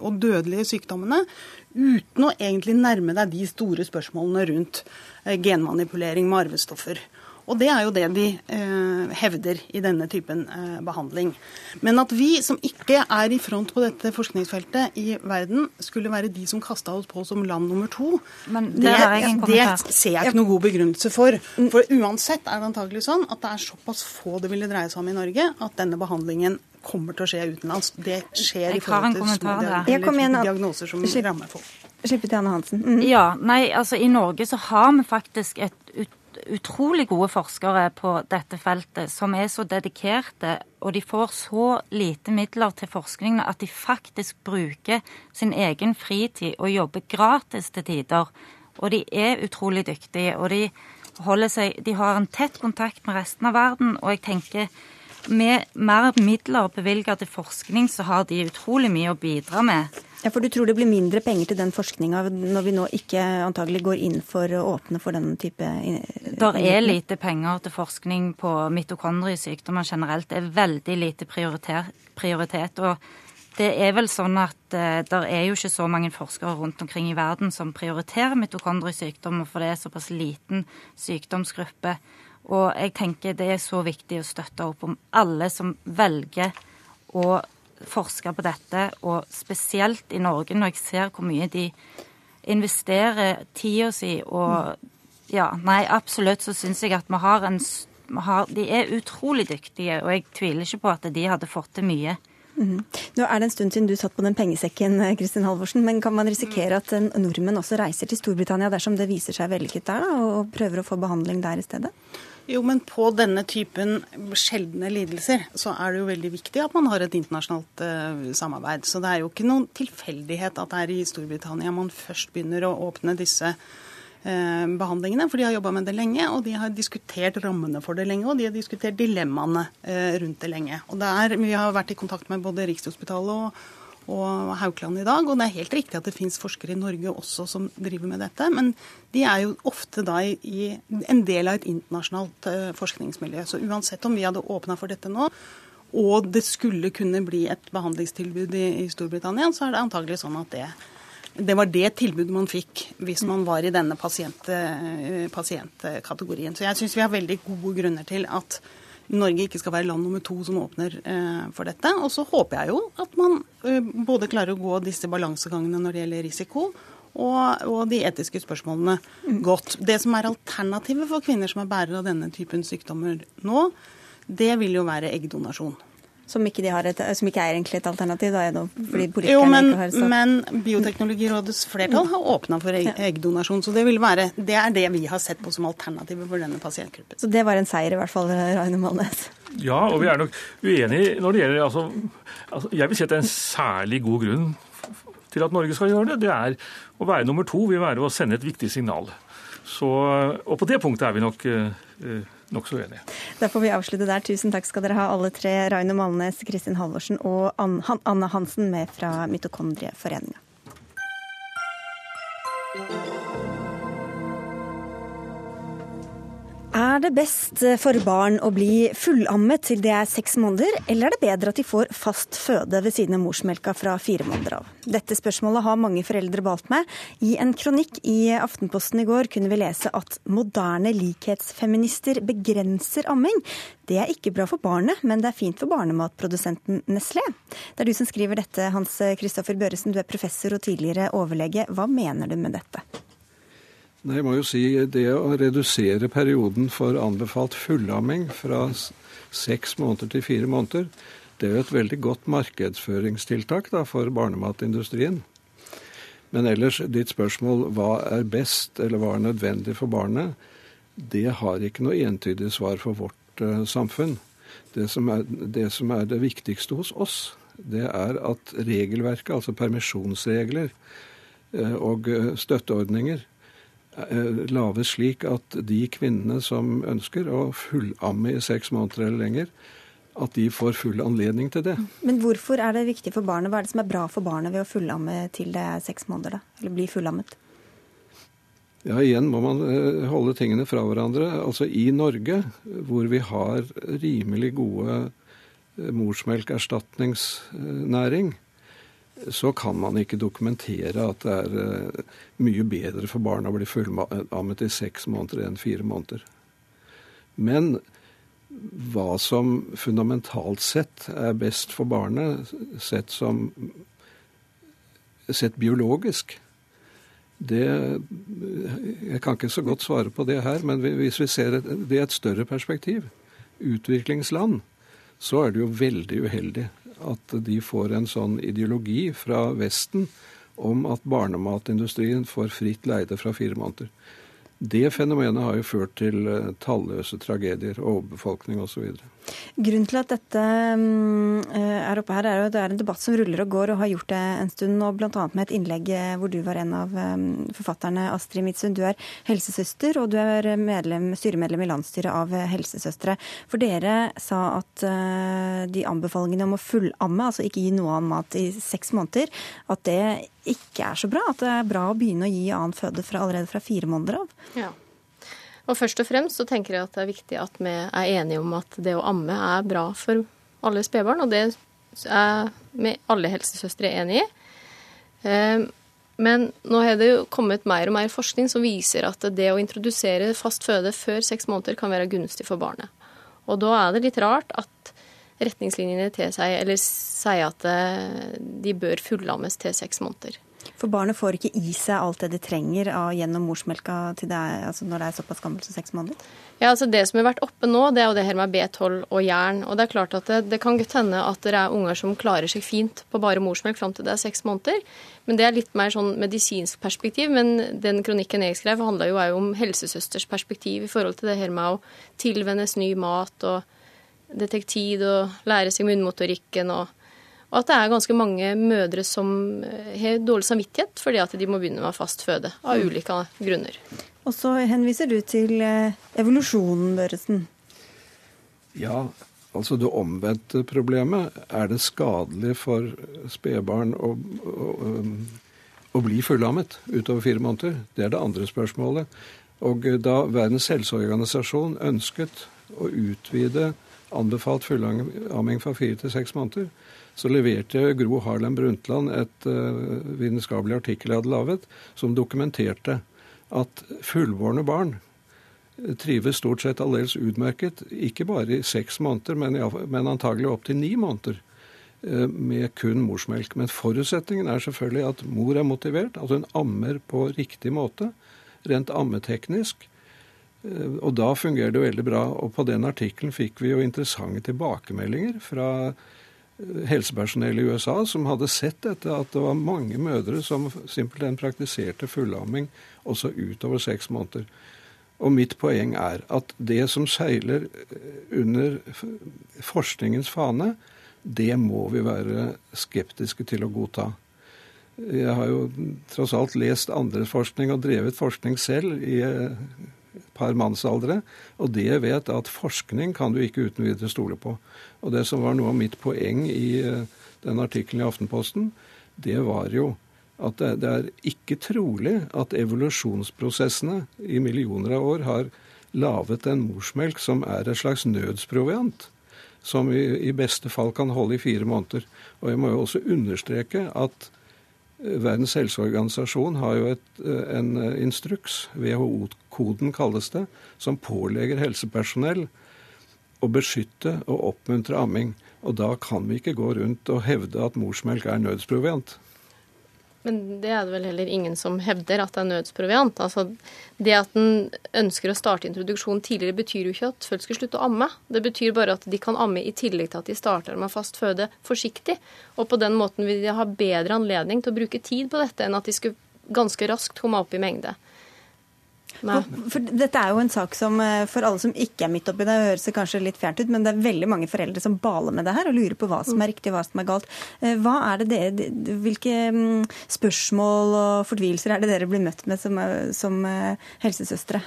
og dødelige sykdommene uten å egentlig nærme deg de store spørsmålene rundt uh, genmanipulering med arvestoffer. Og det er jo det de eh, hevder i denne typen eh, behandling. Men at vi som ikke er i front på dette forskningsfeltet i verden, skulle være de som kasta oss på som land nummer to, det, det, ser jeg ikke noe god begrunnelse for. For uansett er det antagelig sånn at det er såpass få det ville dreie seg om i Norge, at denne behandlingen kommer til å skje utenlands. Det skjer i forhold til små diagnoser som rammer folk. Slipp til Anne Hansen. Mm. Ja, nei, altså I Norge så har vi faktisk et utrolig gode forskere på dette feltet som er så dedikerte, og de får så lite midler til forskning at de faktisk bruker sin egen fritid og jobber gratis til tider. Og de er utrolig dyktige, og de, seg, de har en tett kontakt med resten av verden. Og jeg tenker med mer midler bevilget til forskning, så har de utrolig mye å bidra med. Ja, For du tror det blir mindre penger til den forskninga når vi nå ikke antagelig går inn for å åpne for den type Der er lite penger til forskning på mitokondriesykdommer generelt. Det er veldig lite prioritet. Og det er vel sånn at uh, det er jo ikke så mange forskere rundt omkring i verden som prioriterer mitokondriesykdommer, for det er såpass liten sykdomsgruppe. Og jeg tenker det er så viktig å støtte opp om alle som velger å forske på dette, og spesielt i Norge, når jeg ser hvor mye de investerer tida si og Ja, nei, absolutt så syns jeg at vi har en De er utrolig dyktige, og jeg tviler ikke på at de hadde fått til mye. Mm. Nå er det en stund siden du satt på den pengesekken, Kristin Halvorsen, men kan man risikere at nordmenn også reiser til Storbritannia dersom det viser seg vellykket der, og prøver å få behandling der i stedet? Jo, men på denne typen sjeldne lidelser så er det jo veldig viktig at man har et internasjonalt uh, samarbeid. Så det er jo ikke noen tilfeldighet at det er i Storbritannia man først begynner å åpne disse uh, behandlingene. For de har jobba med det lenge, og de har diskutert rammene for det lenge. Og de har diskutert dilemmaene uh, rundt det lenge. Og det er, vi har vært i kontakt med både Rikshospitalet og og Haukeland i dag. Og det er helt riktig at det fins forskere i Norge også som driver med dette. Men de er jo ofte da i en del av et internasjonalt uh, forskningsmiljø. Så uansett om vi hadde åpna for dette nå, og det skulle kunne bli et behandlingstilbud i, i Storbritannia, så er det antagelig sånn at det, det var det tilbudet man fikk hvis man var i denne pasient, uh, pasientkategorien. Så jeg syns vi har veldig gode grunner til at Norge ikke skal være land nummer to som åpner eh, for dette. Og så håper jeg jo at man eh, både klare å gå disse balansegangene når det gjelder risiko, og, og de etiske spørsmålene mm. godt. Det som er alternativet for kvinner som er bærere av denne typen sykdommer nå, det vil jo være eggdonasjon. Som ikke, et, som ikke, er egentlig et alternativ? Da, fordi jo, men, ikke har så men Bioteknologirådets flertall har åpna for egg, eggdonasjon. Så det, vil være, det er det vi har sett på som alternativet for denne pasientgruppen. Så det var en seier i hvert fall, Raine Malnes? Ja, og vi er nok uenige når det gjelder altså, altså, Jeg vil si at det er en særlig god grunn til at Norge skal gjøre det. Det er å være nummer to vil være å sende et viktig signal. Så, og på det punktet er vi nok uh, nokså uenige. Da får vi avslutte der. Tusen takk skal dere ha, alle tre. Raino Malnes, Kristin Halvorsen og Anne Hansen med fra Mitokondrieforeninga. Er det best for barn å bli fullammet til de er seks måneder, eller er det bedre at de får fast føde ved siden av morsmelka fra fire måneder av? Dette spørsmålet har mange foreldre balt med. I en kronikk i Aftenposten i går kunne vi lese at moderne likhetsfeminister begrenser amming. Det er ikke bra for barnet, men det er fint for barnematprodusenten Nestlé. Det er du som skriver dette, Hans Kristoffer Børresen. Du er professor og tidligere overlege. Hva mener du med dette? Nei, jeg må jo si Det å redusere perioden for anbefalt fullamming fra seks måneder til fire måneder, det er jo et veldig godt markedsføringstiltak da, for barnematindustrien. Men ellers, ditt spørsmål hva er best, eller hva er nødvendig for barnet, det har ikke noe entydig svar for vårt uh, samfunn. Det som, er, det som, er, det viktigste hos oss, det er at regelverket, altså permisjonsregler uh, og uh, støtteordninger, Eh, lages slik at de kvinnene som ønsker å fullamme i seks måneder eller lenger, at de får full anledning til det. Men hvorfor er det viktig for barnet? Hva er det som er bra for barnet ved å fullamme til det er seks måneder? da? Eller bli fullammet? Ja, igjen må man eh, holde tingene fra hverandre. Altså I Norge, hvor vi har rimelig gode eh, morsmelkerstatningsnæring, så kan man ikke dokumentere at det er eh, mye bedre for barna å bli fullammet i seks måneder enn fire måneder. Men hva som fundamentalt sett er best for barnet, sett som sett biologisk, det Jeg kan ikke så godt svare på det her, men hvis vi ser det i et større perspektiv, utviklingsland, så er det jo veldig uheldig at de får en sånn ideologi fra Vesten om at barnematindustrien får fritt leide fra fire måneder. Det fenomenet har jo ført til eh, talløse tragedier, overbefolkning osv. Grunnen til at dette mm, eh, er oppe her, er at det er en debatt som ruller og går, og har gjort det en stund og bl.a. med et innlegg eh, hvor du var en av forfatterne, Astrid Midtsund. Du er helsesøster, og du er medlem, styremedlem i landsstyret av Helsesøstre. For dere sa at de anbefalingene om å fullamme, altså ikke gi noe annen mat i seks måneder, at det ikke er så bra? At det er bra å begynne å gi annen føde fra, allerede fra fire måneder av? Ja. Og først og fremst så tenker jeg at det er viktig at vi er enige om at det å amme er bra for alle spedbarn, og det er vi alle helsesøstre enig i. Ehm, men nå har det jo kommet mer og mer forskning som viser at det å introdusere fast føde før seks måneder kan være gunstig for barnet. Og da er det litt rart at retningslinjene til seg, eller sier at eh, de bør fullammes til seks måneder. For barnet får ikke i seg alt det de trenger av, gjennom morsmelka det altså når det er såpass gammelt som seks måneder? Ja, altså Det som har vært oppe nå, det er jo det her med B12 og jern. Og Det er klart at det, det kan godt hende at det er unger som klarer seg fint på bare morsmelk fram til det er seks måneder. Men det er litt mer sånn medisinsk perspektiv. Men den kronikken jeg skrev, handla jo om helsesøsters perspektiv i forhold til det her med å tilvennes ny mat og det tid å lære seg munnmotorikken. og og at det er ganske mange mødre som eh, har dårlig samvittighet fordi at de må begynne med fast føde, av mm. ulike grunner. Og så henviser du til eh, evolusjonen, Børresen. Ja, altså det omvendte problemet. Er det skadelig for spedbarn å, å, å, bli fullammet utover fire måneder? Det er det andre spørsmålet. Og da Verdens helseorganisasjon ønsket å utvide anbefalt fullamming fra fire til seks måneder, så leverte Gro Harlem Brundtland et uh, vitenskapelig artikkel jeg hadde laget, som dokumenterte at fullbårne barn trives stort sett aldeles utmerket, ikke bare i seks måneder, men, men antagelig opptil ni måneder uh, med kun morsmelk. Men forutsetningen er selvfølgelig at mor er motivert, altså hun ammer på riktig måte, rent ammeteknisk. Uh, og da fungerer det veldig bra. Og på den artikkelen fikk vi jo interessante tilbakemeldinger fra helsepersonell i USA som hadde sett dette, at det var mange mødre som simpelthen praktiserte fullamming også utover seks måneder. Og mitt poeng er at det som seiler under forskningens fane, det må vi være skeptiske til å godta. Jeg har jo tross alt lest andres forskning og drevet forskning selv i par mannsaldre. Og det vet at forskning kan du ikke uten videre stole på. Og det som var noe av mitt poeng i eh, den artikkelen i Aftenposten, det var jo at det, er ikke trolig at evolusjonsprosessene i millioner av år har laget en morsmelk som er et slags nødsproviant. Som i, i beste fall kan holde i fire måneder. Og jeg må jo også understreke at Verdens helseorganisasjon har jo et, eh, en eh, instruks, WHO-koden kalles det, som pålegger helsepersonell å beskytte og oppmuntre amming. Og da kan vi ikke gå rundt og hevde at morsmelk er nødsproviant. Men det er det vel heller ingen som hevder at det er nødsproviant. Altså, det at en ønsker å starte introduksjonen tidligere, betyr jo ikke at folk skal slutte å amme. Det betyr bare at de kan amme i tillegg til at de starter med fast føde forsiktig. Og på den måten vil de ha bedre anledning til å bruke tid på dette enn at de skulle ganske raskt komme opp i mengde. For, for dette er jo en sak som eh, for alle som ikke er midt oppi det, høres det kanskje litt fjernt ut, men det er veldig mange foreldre som baler med det her og lurer på hva som er riktig hva som er galt. Eh, hva er det dere, hvilke mm, spørsmål og fortvilelser er det dere blir møtt med som, eh, som helsesøstre?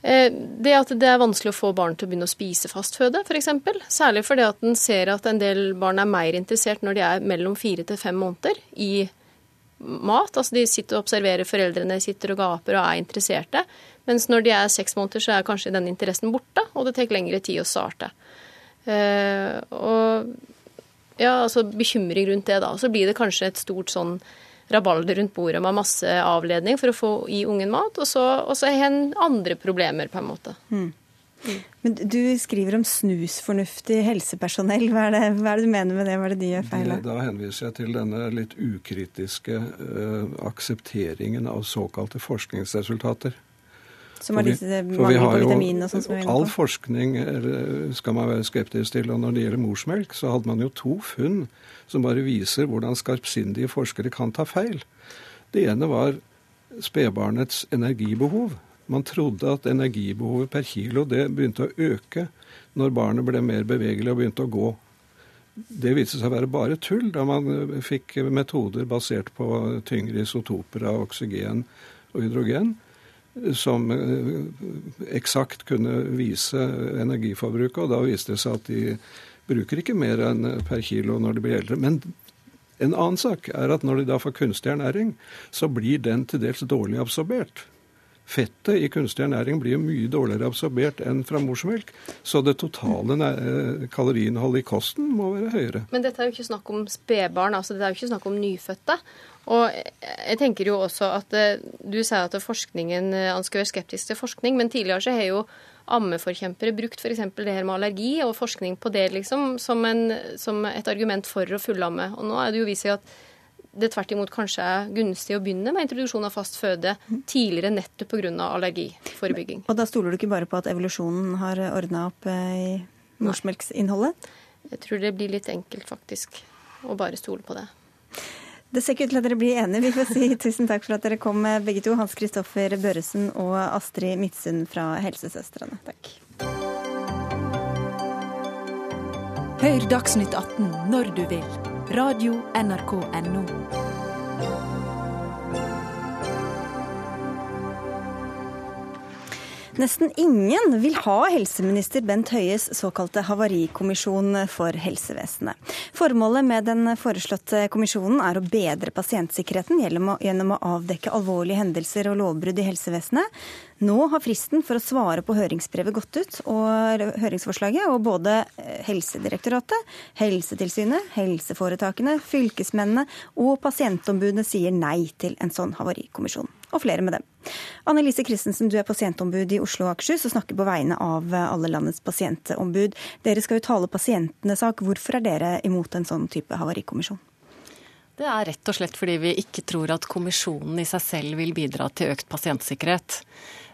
Det at det er vanskelig å få barn til å begynne å spise fastføde, f.eks. Særlig fordi at en ser at en del barn er mer interessert når de er mellom fire til fem måneder i mat. Altså de sitter og observerer foreldrene, sitter og gaper og er interesserte. Mens når de er seks måneder, så er kanskje den interessen borte, og det tar lengre tid å starte. Uh, og ja, altså bekymring rundt det, da. Så blir det kanskje et stort sånn rabalder rundt bordet med masse avledning for å få i ungen mat, og så, og så har en andre problemer, på en måte. Mm. Men Du skriver om snusfornuftig helsepersonell. Hva er, det, hva er, det, du mener med det? Hva er det de gjør feil? Da henviser jeg til denne litt ukritiske uh, aksepteringen av såkalte forskningsresultater. Som er disse mangel på vitaminene og sånn som vi er inne på? All forskning skal man være skeptisk til. Og når det gjelder morsmelk, så hadde man jo to funn som bare viser hvordan skarpsindige forskere kan ta feil. Det ene var spedbarnets energibehov. Man trodde at energibehovet per kilo det begynte å øke når barnet ble mer bevegelig og begynte å gå. Det viste seg å være bare tull da man eh, fikk metoder basert på tyngre isotoper av oksygen og hydrogen, som eh, eksakt kunne vise energiforbruket. Og da viste det seg at de bruker ikke mer enn per kilo når de blir eldre. Men en annen sak er at når de da får kunstig ernæring, så blir den til dels dårlig absorbert. Fettet i kunstig ernæring blir jo mye dårligere absorbert enn fra morsmelk. Så det totale eh, kaloriinnholdet i kosten må være høyere. Men dette er jo ikke snakk om spedbarn, altså dette er jo ikke snakk om nyfødte. Og jeg tenker jo også at eh, Du sier at forskningen han eh, skal være skeptisk til forskning, men tidligere så har jo ammeforkjempere brukt f.eks. det her med allergi og forskning på det liksom, som, en, som et argument for å fullamme. Og nå er det jo vist seg at det tvert imot kanskje er gunstig å begynne med introduksjon av fast føde tidligere nettopp pga. allergiforebygging. Og da stoler du ikke bare på at evolusjonen har ordna opp eh, i morsmelksinnholdet? Jeg tror det blir litt enkelt, faktisk, å bare stole på det. Det ser ikke ut til at dere blir enige. Vi får si tusen takk for at dere kom, begge to. Hans Kristoffer Børresen og Astrid Midtsund fra Helsesøstrene. Takk. Hør Dagsnytt 18 når du vil. Radio Nesten ingen vil ha helseminister Bent Høies såkalte havarikommisjon for helsevesenet. Formålet med den foreslåtte kommisjonen er å bedre pasientsikkerheten gjennom å avdekke alvorlige hendelser og lovbrudd i helsevesenet, nå har fristen for å svare på høringsbrevet gått ut, og høringsforslaget, og både eh, Helsedirektoratet, Helsetilsynet, helseforetakene, fylkesmennene og pasientombudene sier nei til en sånn havarikommisjon. Og flere med dem. Anne Lise Christensen, du er pasientombud i Oslo og Akershus og snakker på vegne av alle landets pasientombud. Dere skal jo tale pasientenes sak. Hvorfor er dere imot en sånn type havarikommisjon? Det er rett og slett fordi vi ikke tror at kommisjonen i seg selv vil bidra til økt pasientsikkerhet.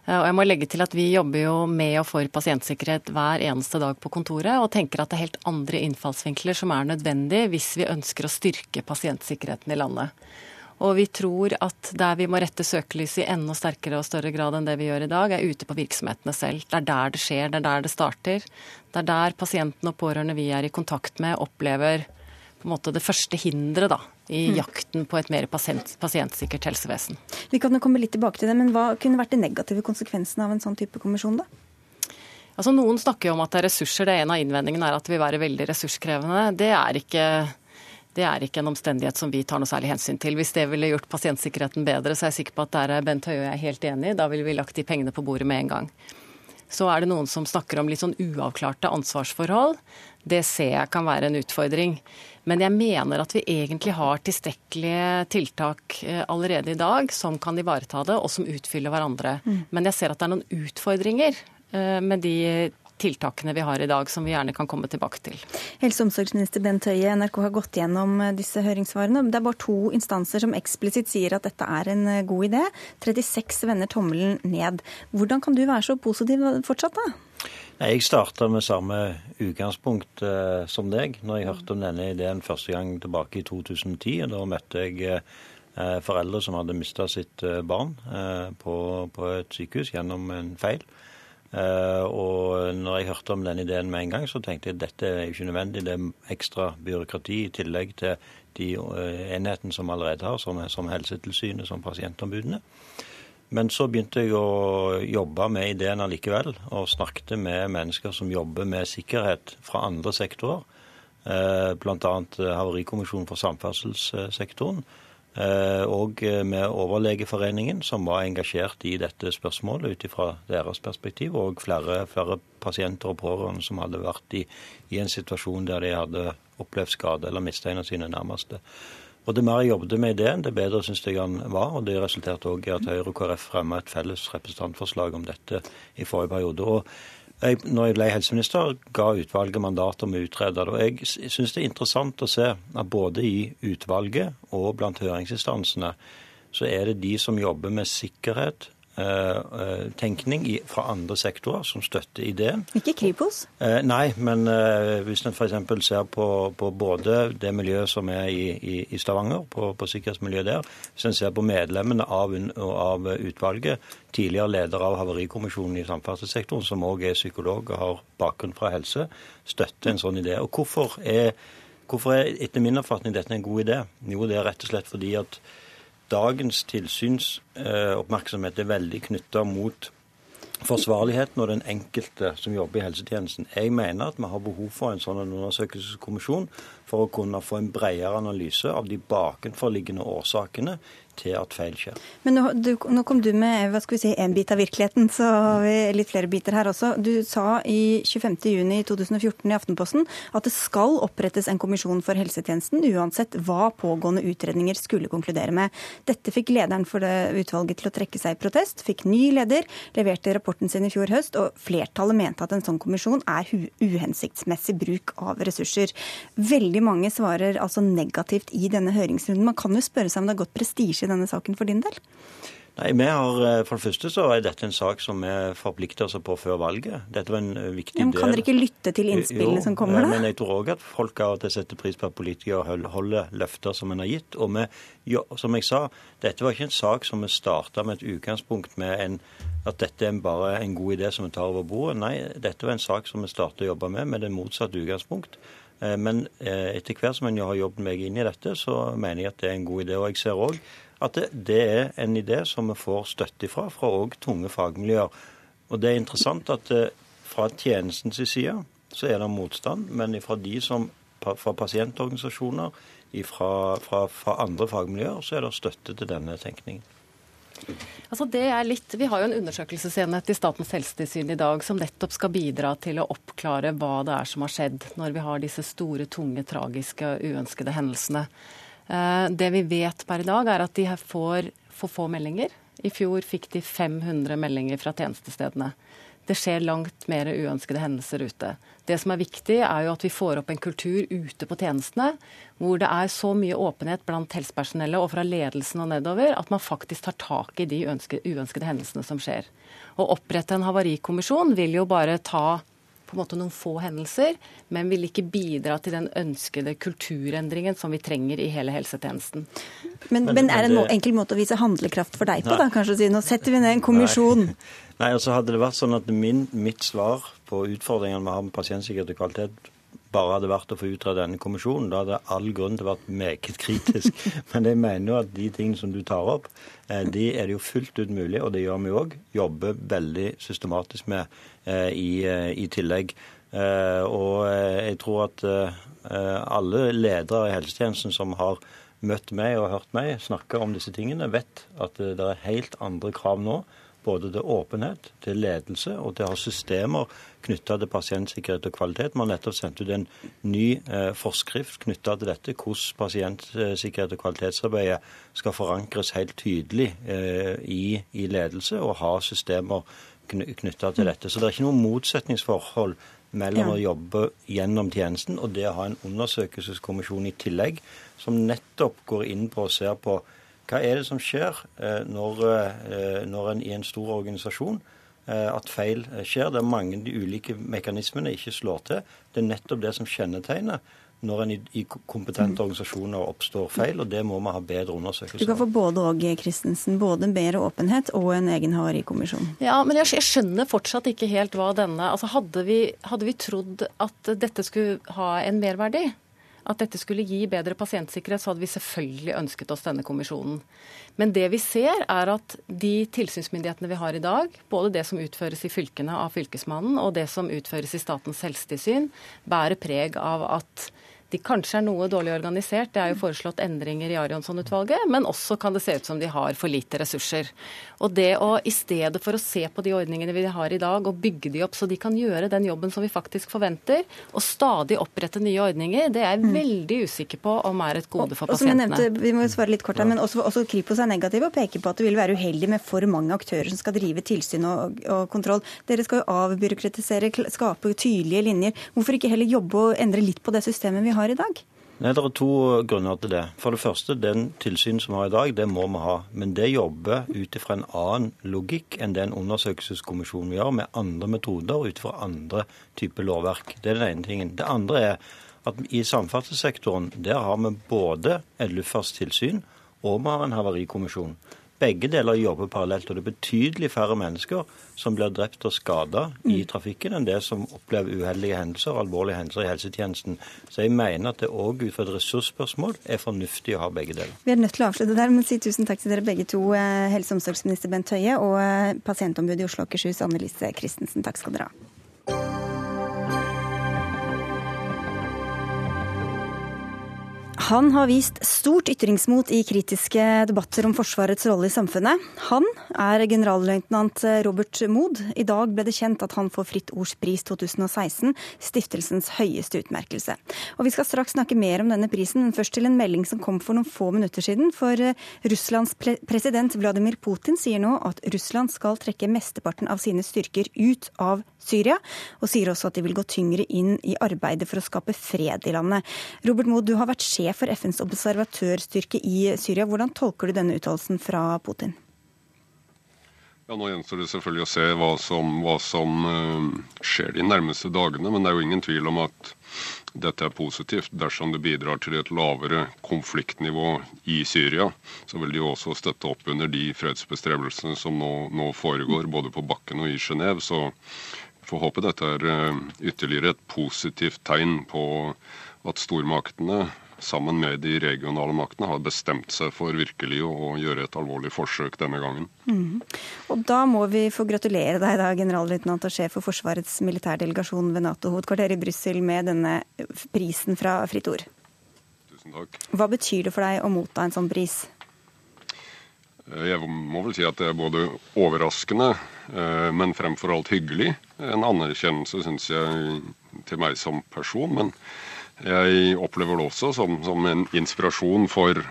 Eh, og jeg må legge til at Vi jobber jo med og for pasientsikkerhet hver eneste dag på kontoret, og tenker at det er helt andre innfallsvinkler som er nødvendig hvis vi ønsker å styrke pasientsikkerheten i landet. Og vi tror at der vi må rette søkelyset i enda sterkere og større grad enn det vi gjør i dag, er ute på virksomhetene selv. Det er der det skjer, det er der det starter. Det er der pasientene og pårørende vi er i kontakt med, opplever på en måte det første hinderet da, i mm. jakten på et mer pasient, pasientsikkert helsevesen. Vi kan jo komme litt tilbake til det, men Hva kunne vært de negative konsekvensene av en sånn type kommisjon? da? Altså Noen snakker jo om at det er ressurser. Det En av innvendingene er at det vil være veldig ressurskrevende. Det er ikke det er ikke en omstendighet som vi tar noe særlig hensyn til. Hvis det ville gjort pasientsikkerheten bedre, så er jeg sikker på at der er Bent Høie og jeg helt enig. Da ville vi lagt de pengene på bordet med en gang. så er det noen som snakker om litt sånn uavklarte ansvarsforhold. Det ser jeg kan være en utfordring. Men jeg mener at vi egentlig har tilstrekkelige tiltak eh, allerede i dag som kan ivareta det, og som utfyller hverandre. Mm. Men jeg ser at det er noen utfordringer eh, med de tiltakene vi har i dag, som vi gjerne kan komme tilbake til. Helse- og omsorgsminister Bent Høie, NRK har gått gjennom eh, disse høringssvarene. Det er bare to instanser som eksplisitt sier at dette er en eh, god idé. 36 vender tommelen ned. Hvordan kan du være så positiv fortsatt, da? Jeg starta med samme utgangspunkt eh, som deg når jeg hørte om denne ideen første gang tilbake i 2010. og Da møtte jeg eh, foreldre som hadde mista sitt eh, barn eh, på, på, et sykehus gjennom en feil. Eh, og når jeg hørte om den ideen med en gang, så tenkte jeg at dette er ikke nødvendig. Det er ekstra byråkrati i tillegg til de eh, enhetene som allerede har, som, som Helsetilsynet, som pasientombudene. Men så begynte jeg å jobbe med ideen allikevel, og snakket med mennesker som jobber med sikkerhet fra andre sektorer. Eh, Bl.a. Havarikommisjonen for samferdselssektoren og med Overlegeforeningen, som var engasjert i dette spørsmålet ut fra deres perspektiv, og flere, flere, pasienter og pårørende som hadde vært i, i, en situasjon der de hadde opplevd skade eller mista en av sine nærmeste. Og Det mer jeg jobbet med ideen, det bedre syns jeg han var. og Det resulterte òg i at Høyre og KrF fremma et felles representantforslag om dette i forrige periode. Og jeg, når jeg ble helseminister, ga utvalget mandat om å utrede det. Og jeg syns det er interessant å se at både i utvalget og blant høringsinstansene så er det de som jobber med sikkerhet, tenkning fra andre sektorer som støtter ideen. Ikke Kripos? Eh, nei, men hvis en f.eks. ser på, på, både det miljøet som er i, i, i Stavanger, på, på, sikkerhetsmiljøet der, hvis en ser på medlemmene av, av utvalget, tidligere leder av Havarikommisjonen i samferdselssektoren, som òg er psykolog og har bakgrunn fra helse, støtter en sånn idé. Og hvorfor er, hvorfor er etter min oppfatning dette en god idé? Jo, det er rett og slett fordi at dagens tilsynsoppmerksomhet er veldig knytta mot forsvarligheten og den enkelte som jobber i helsetjenesten. Jeg mener at vi har behov for en sånn undersøkelseskommisjon for å kunne få en bredere analyse av de bakenforliggende årsakene til at feil skjer. Men nå, du, nå, kom du med hva skal vi si, en bit av virkeligheten, så har vi litt flere biter her også. Du sa i 25.6.2014 i Aftenposten at det skal opprettes en kommisjon for helsetjenesten, uansett hva pågående utredninger skulle konkludere med. Dette fikk lederen for det utvalget til å trekke seg i protest, fikk ny leder, leverte rapporten sin i fjor høst, og flertallet mente at en sånn kommisjon er uhensiktsmessig bruk av ressurser. Veldig mange svarer altså negativt i denne høringsrunden. Man kan jo spørre seg om det har gått prestisje i denne saken for din del? Nei, vi har, eh, For det første så er dette en sak som vi forplikter oss på før valget. Dette var en eh, viktig del. kan dere ikke lytte til innspillene som kommer da? Men jeg tror òg at folk av og til setter pris på at politikere holder løfter som en har gitt. Og vi, jo, som jeg sa, dette var ikke en sak som vi starta med et utgangspunkt med en, at dette er bare en god idé som vi tar over bordet. Nei, dette var en sak som vi startet å jobbe med med det motsatte utgangspunkt. Eh, men etter hvert som en har jobbet meg inn i dette, så mener jeg at det er en god idé. Og jeg ser også at det, det, er en idé som vi får støtte ifra, fra òg tunge fagmiljøer. Og det er interessant at eh, fra tjenestens side så er det motstand, men fra de som fra pasientorganisasjoner, fra, fra, fra andre fagmiljøer, så er det støtte til denne tenkningen. Altså det er litt, Vi har jo en undersøkelsesenhet i Statens helsetilsyn i dag som nettopp skal bidra til å oppklare hva det er som har skjedd når vi har disse store, tunge, tragiske, uønskede hendelsene. Eh, det vi vet per i dag, er at de får for få meldinger. I fjor fikk de 500 meldinger fra tjenestestedene. Det skjer langt mer uønskede hendelser ute. Det som er viktig, er jo at vi får opp en kultur ute på tjenestene hvor det er så mye åpenhet blant helsepersonellet og fra ledelsen og nedover at man faktisk tar tak i de uønskede hendelsene som skjer. Å opprette en havarikommisjon vil jo bare ta på en måte noen få hendelser, men vil ikke bidra til den ønskede kulturendringen som vi trenger i hele helsetjenesten. Men, men er det en enkel måte å vise handlekraft for deg på, da? Kanskje å si nå setter vi ned en kommisjon? Nei, Nei altså Hadde det vært sånn at min, mitt svar på utfordringene vi har med pasientsikkerhet og kvalitet bare hadde vært å få utrede denne kommisjonen. Da hadde all grunn til å være meget kritisk. Men jeg mener jo at de tingene som du tar opp, eh, de er det jo fullt ut mulig, og det gjør vi òg, jobber veldig systematisk med eh, i, eh, i tillegg. Og jeg tror at alle ledere i helsetjenesten som har møtt meg og hørt meg snakke om disse tingene, vet at det er helt andre krav nå både til åpenhet, til ledelse og til å ha systemer knytta til pasientsikkerhet og kvalitet. Vi har nettopp sendt ut en ny eh, forskrift knytta til dette, hvordan pasientsikkerhet og kvalitetsarbeidet skal forankres helt tydelig eh, i, i, ledelse, og ha systemer knytta til dette. Så det er ikke noe motsetningsforhold mellom ja. å jobbe gjennom tjenesten og det å ha en undersøkelseskommisjon i tillegg, som nettopp går inn på og ser på hva er det som skjer eh, når, eh, når en i en stor organisasjon eh, at feil skjer. Det er mange de ulike mekanismene ikke slår til. Det er nettopp det som kjennetegner når en i, i kompetente organisasjoner oppstår feil, og det må vi ha bedre undersøkelser Du kan få både og, Christensen. Både bedre åpenhet og en egen havarikommisjon. Ja, men jeg, jeg, skjønner fortsatt ikke helt hva denne Altså hadde vi, hadde vi trodd at dette skulle ha en merverdi? At dette skulle gi bedre pasientsikkerhet, så hadde vi selvfølgelig ønsket oss denne kommisjonen. Men det vi ser, er at de tilsynsmyndighetene vi har i dag, både det som utføres i fylkene av Fylkesmannen og det som utføres i Statens helsetilsyn, bærer preg av at de kanskje er noe dårlig organisert. Det er jo foreslått endringer i Arionsson-utvalget, men også kan det se ut som de har for lite ressurser. Og det å i stedet for å se på de ordningene vi har i dag og bygge de opp så de kan gjøre den jobben som vi faktisk forventer, og stadig opprette nye ordninger, det er jeg mm. veldig usikker på om er et gode for pasientene. Og, som jeg nevnte, vi må svare litt kort her, men også, også Kripos er negativ og peker på at det vil være uheldig med for mange aktører som skal drive tilsyn og, og kontroll. Dere skal jo avbyråkratisere, skape tydelige linjer. Hvorfor ikke heller jobbe og endre litt på det systemet vi har i dag? Nei, Det er to grunner til det. For det første, den tilsynet som vi har i dag, det må vi ha. Men det jobber ut ifra en annen logikk enn den undersøkelseskommisjonen vi gjør, med andre metoder ut fra andre typer lovverk. Det er den ene tingen. Det andre er at i samferdselssektoren der har vi både et luftfartstilsyn og vi har en havarikommisjon. Begge deler jobber parallelt, og det er betydelig færre mennesker som blir drept og skada i mm. trafikken, enn det som opplever uheldige hendelser og alvorlige hendelser i helsetjenesten. Så jeg mener at det òg ut fra et ressursspørsmål er fornuftig å ha begge deler. Vi er nødt til å avslutte der, men si tusen takk til dere begge to, eh, helse- og omsorgsminister Bent Høie og pasientombudet i Oslo og Akershus, Annelise Christensen. Takk skal dere ha. Han har vist stort ytringsmot i kritiske debatter om Forsvarets rolle i samfunnet. Han er generalløytnant Robert Mood. I dag ble det kjent at han får Fritt Ords pris 2016, stiftelsens høyeste utmerkelse. Og Vi skal straks snakke mer om denne prisen, men først til en melding som kom for noen få minutter siden. For eh, Russlands president Vladimir Putin sier nå at Russland skal trekke mesteparten av sine styrker ut av Syria, og sier også at de vil gå tyngre inn i arbeidet for å skape fred i landet. Robert Mood, du har vært sjef for FNs observatørstyrke i Syria. Hvordan tolker du denne uttalelsen fra Putin? Ja, Nå gjenstår det selvfølgelig å se hva som, hva som uh, skjer de nærmeste dagene. Men det er jo ingen tvil om at dette er positivt. Dersom det bidrar til et lavere konfliktnivå i Syria, så vil de også støtte opp under de fredsbestrebelsene som nå, nå foregår, både på bakken og i Genéve. Så får håpe dette er eh, ytterligere et positivt tegn på at stormaktene sammen med de regionale maktene har bestemt seg for virkelig å gjøre et alvorlig forsøk denne gangen. Mm. Og Da må vi få gratulere deg, da, generalløytnant og sjef for Forsvarets militærdelegasjon ved Nato-hovedkvarteret i Brussel med denne prisen fra Fritt Ord. Tusen takk. Hva betyr det for deg å motta en sånn pris? Eh, jeg må vel si at det er både overraskende, eh, men fremfor alt hyggelig. En anerkjennelse, syns jeg, til meg som person. Men jeg opplever det også som, som en inspirasjon for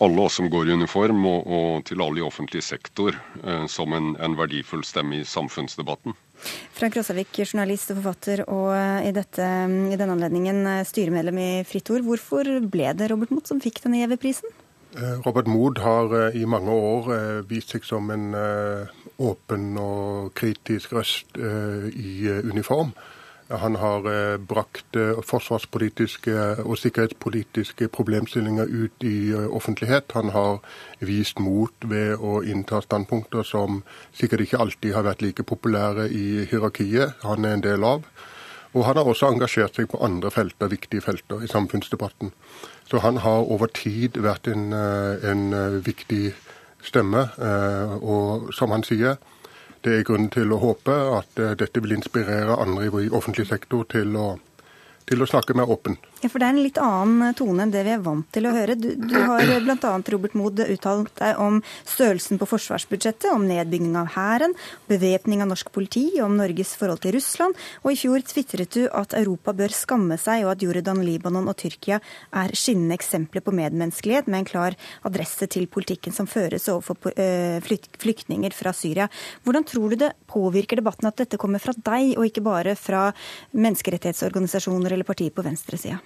alle oss som går i uniform, og, og til alle i offentlig sektor, eh, som en, en, verdifull stemme i samfunnsdebatten. Frank Rosavik, journalist og forfatter, og i, dette, i denne anledningen styremedlem i Fritt Ord. Hvorfor ble det Robert Moth som fikk denne gjeve prisen? Eh, Robert Mood har eh, i mange år eh, vist seg som en åpen og kritisk røst i uniform. Han har brakt forsvarspolitiske og sikkerhetspolitiske problemstillinger ut i offentlighet. Han har vist mot ved å innta standpunkter som sikkert ikke alltid har vært like populære i hierarkiet han er en del av. Og han har også engasjert seg på andre felter, viktige felter i samfunnsdebatten. Så han har over tid vært en, eh, en eh, viktig stemme. Eh, og som han sier, det er grunn til å håpe at dette vil inspirere andre i offentlig sektor til å, til å snakke mer åpent. Ja, for Det er en litt annen tone enn det vi er vant til å høre. Du, du har bl.a. Robert Mood uttalt deg om størrelsen på forsvarsbudsjettet, om nedbygging av hæren, bevæpning av norsk politi, om Norges forhold til Russland. Og i fjor tvitret du at Europa bør skamme seg, og at Jordan, Libanon og Tyrkia er skinnende eksempler på medmenneskelighet, med en klar adresse til politikken som føres overfor eh, flyktninger fra Syria. Hvordan tror du det påvirker debatten at dette kommer fra deg, og ikke bare fra menneskerettighetsorganisasjoner eller partier på venstresida?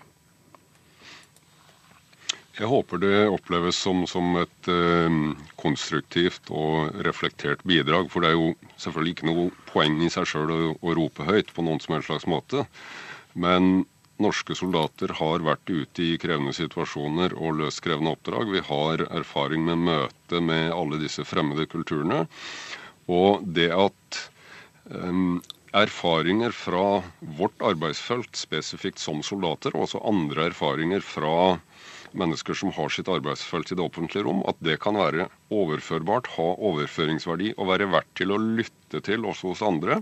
Jeg håper det oppleves som, som et eh, konstruktivt og reflektert bidrag. For det er jo selvfølgelig ikke noe poeng i seg sjøl å, å, rope høyt på noen som helst slags måte. Men norske soldater har vært ute i krevende situasjoner og løst krevende oppdrag. Vi har erfaring med møte med alle disse fremmede kulturene. Og det at eh, erfaringer fra vårt arbeidsfelt spesifikt som soldater, og også andre erfaringer fra mennesker som har sitt arbeidsfelt i det offentlige rom, at det kan være overførbart, ha overføringsverdi og være verdt til å lytte til også hos andre,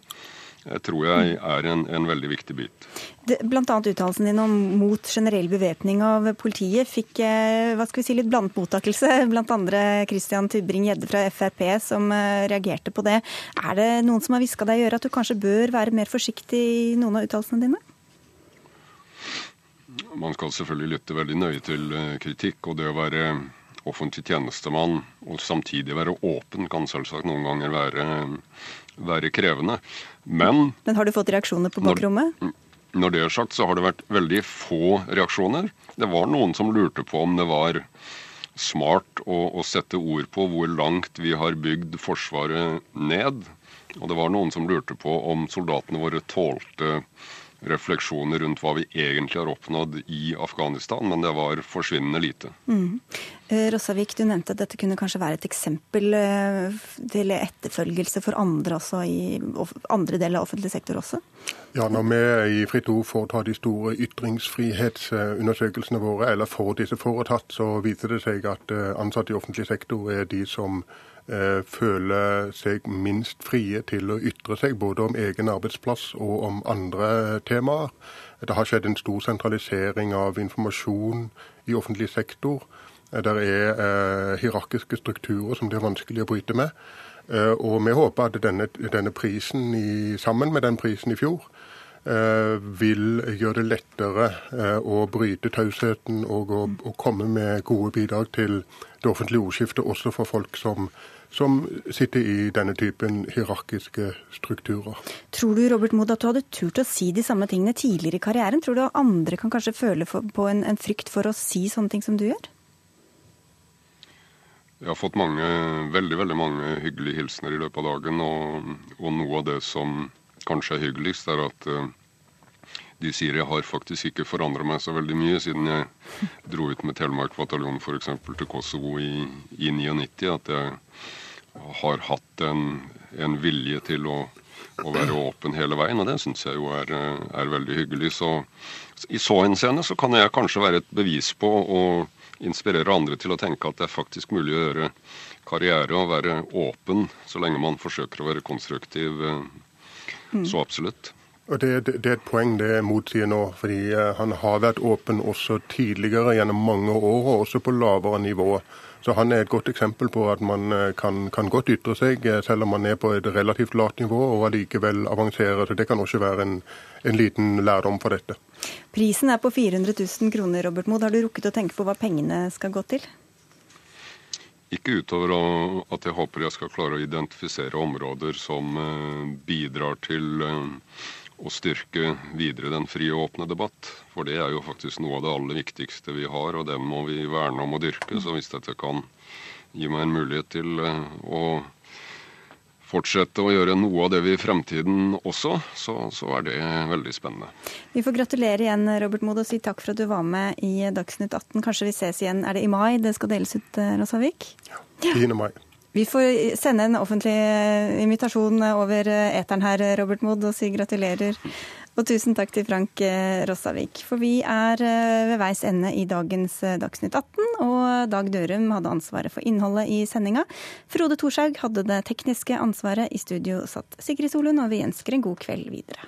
jeg tror jeg er en, en veldig viktig bit. Bl.a. uttalelsen din om mot generell bevæpning av politiet fikk eh, hva skal vi si, litt blandet mottakelse, bl.a. Christian Tybring-Gjedde fra Frp som eh, reagerte på det. Er det noen som har hviska deg i øret at du kanskje bør være mer forsiktig i noen av uttalelsene dine? Man skal selvfølgelig lytte veldig nøye til eh, kritikk. Og det å være offentlig tjenestemann og samtidig være åpen kan selvsagt noen ganger være, være krevende. Men Men har du fått reaksjoner på bakrommet? Når, når det er sagt, så har det vært veldig få reaksjoner. Det var noen som lurte på om det var smart å, å sette ord på hvor langt vi har bygd Forsvaret ned. Og det var noen som lurte på om soldatene våre tålte refleksjoner rundt hva vi egentlig har oppnådd i Afghanistan, men det var forsvinnende lite. Mm. Eh, Rossavik, du nevnte at dette kunne kanskje være et eksempel eh, til etterfølgelse for andre altså i andre deler av offentlig sektor også? Ja, når vi i Fritt Ord foretar de store ytringsfrihetsundersøkelsene våre, eller får disse foretatt, så viser det seg at eh, ansatte i offentlig sektor er de som føler seg minst frie til å ytre seg, både om egen arbeidsplass og om andre temaer. Det har skjedd en stor sentralisering av informasjon i offentlig sektor. Eh, det er eh, hierarkiske strukturer som det er vanskelig å bryte med. Eh, og vi håper at denne, denne prisen, i, sammen med den prisen i fjor, eh, vil gjøre det lettere eh, å bryte tausheten og å komme med gode bidrag til det offentlige ordskiftet, også for folk som som sitter i denne typen hierarkiske strukturer. Tror du Robert Mood, at du hadde turt å si de samme tingene tidligere i karrieren? Tror du at andre kan kanskje føle på en, en frykt for å si sånne ting som du gjør? Jeg har fått mange, veldig veldig mange hyggelige hilsener i løpet av dagen. Og, og noe av det som kanskje er hyggeligst, er at uh, de sier jeg har faktisk ikke forandra meg så veldig mye siden jeg dro ut med Telemark bataljon f.eks. til Kosovo i, i 99. At jeg har hatt en, en vilje til å, å, være åpen hele veien, og det syns jeg jo er, er, veldig hyggelig. Så i så henseende så kan jeg kanskje være et bevis på å inspirere andre til å tenke at det er faktisk mulig å gjøre karriere og være åpen så lenge man forsøker å være konstruktiv. Mm. Så absolutt. Og det, det, er et poeng det motsier nå, fordi eh, han har vært åpen også tidligere gjennom mange år, og også på lavere nivå. Så han er et godt eksempel på at man eh, kan, kan godt ytre seg, eh, selv om man er på et relativt lavt nivå, og allikevel avansere. Så det kan også være en, en liten lærdom for dette. Prisen er på 400 000 kroner, Robert Mood. Har du rukket å tenke på hva pengene skal gå til? Ikke utover at jeg håper jeg skal klare å identifisere områder som bidrar til å styrke videre den frie og åpne debatt. For det er jo faktisk noe av det aller viktigste vi har, og det må vi verne om og dyrke. Så hvis dette kan gi meg en mulighet til eh, å fortsette å gjøre noe av det vi i fremtiden også, så, så, er det veldig spennende. Vi får gratulere igjen, Robert Mood, og si takk for at du var med i Dagsnytt 18. Kanskje vi ses igjen, er det i mai det skal deles ut, eh, Rosavik? Ja, 10. mai. Vi får sende en offentlig invitasjon over eteren her, Robert Mood, og si gratulerer. Og tusen takk til Frank Rossavik. For vi er ved veis ende i dagens Dagsnytt 18, og Dag Dørum hadde ansvaret for innholdet i sendinga. Frode Thorshaug hadde det tekniske ansvaret. I studio satt Sigrid Solund, og vi ønsker en god kveld videre.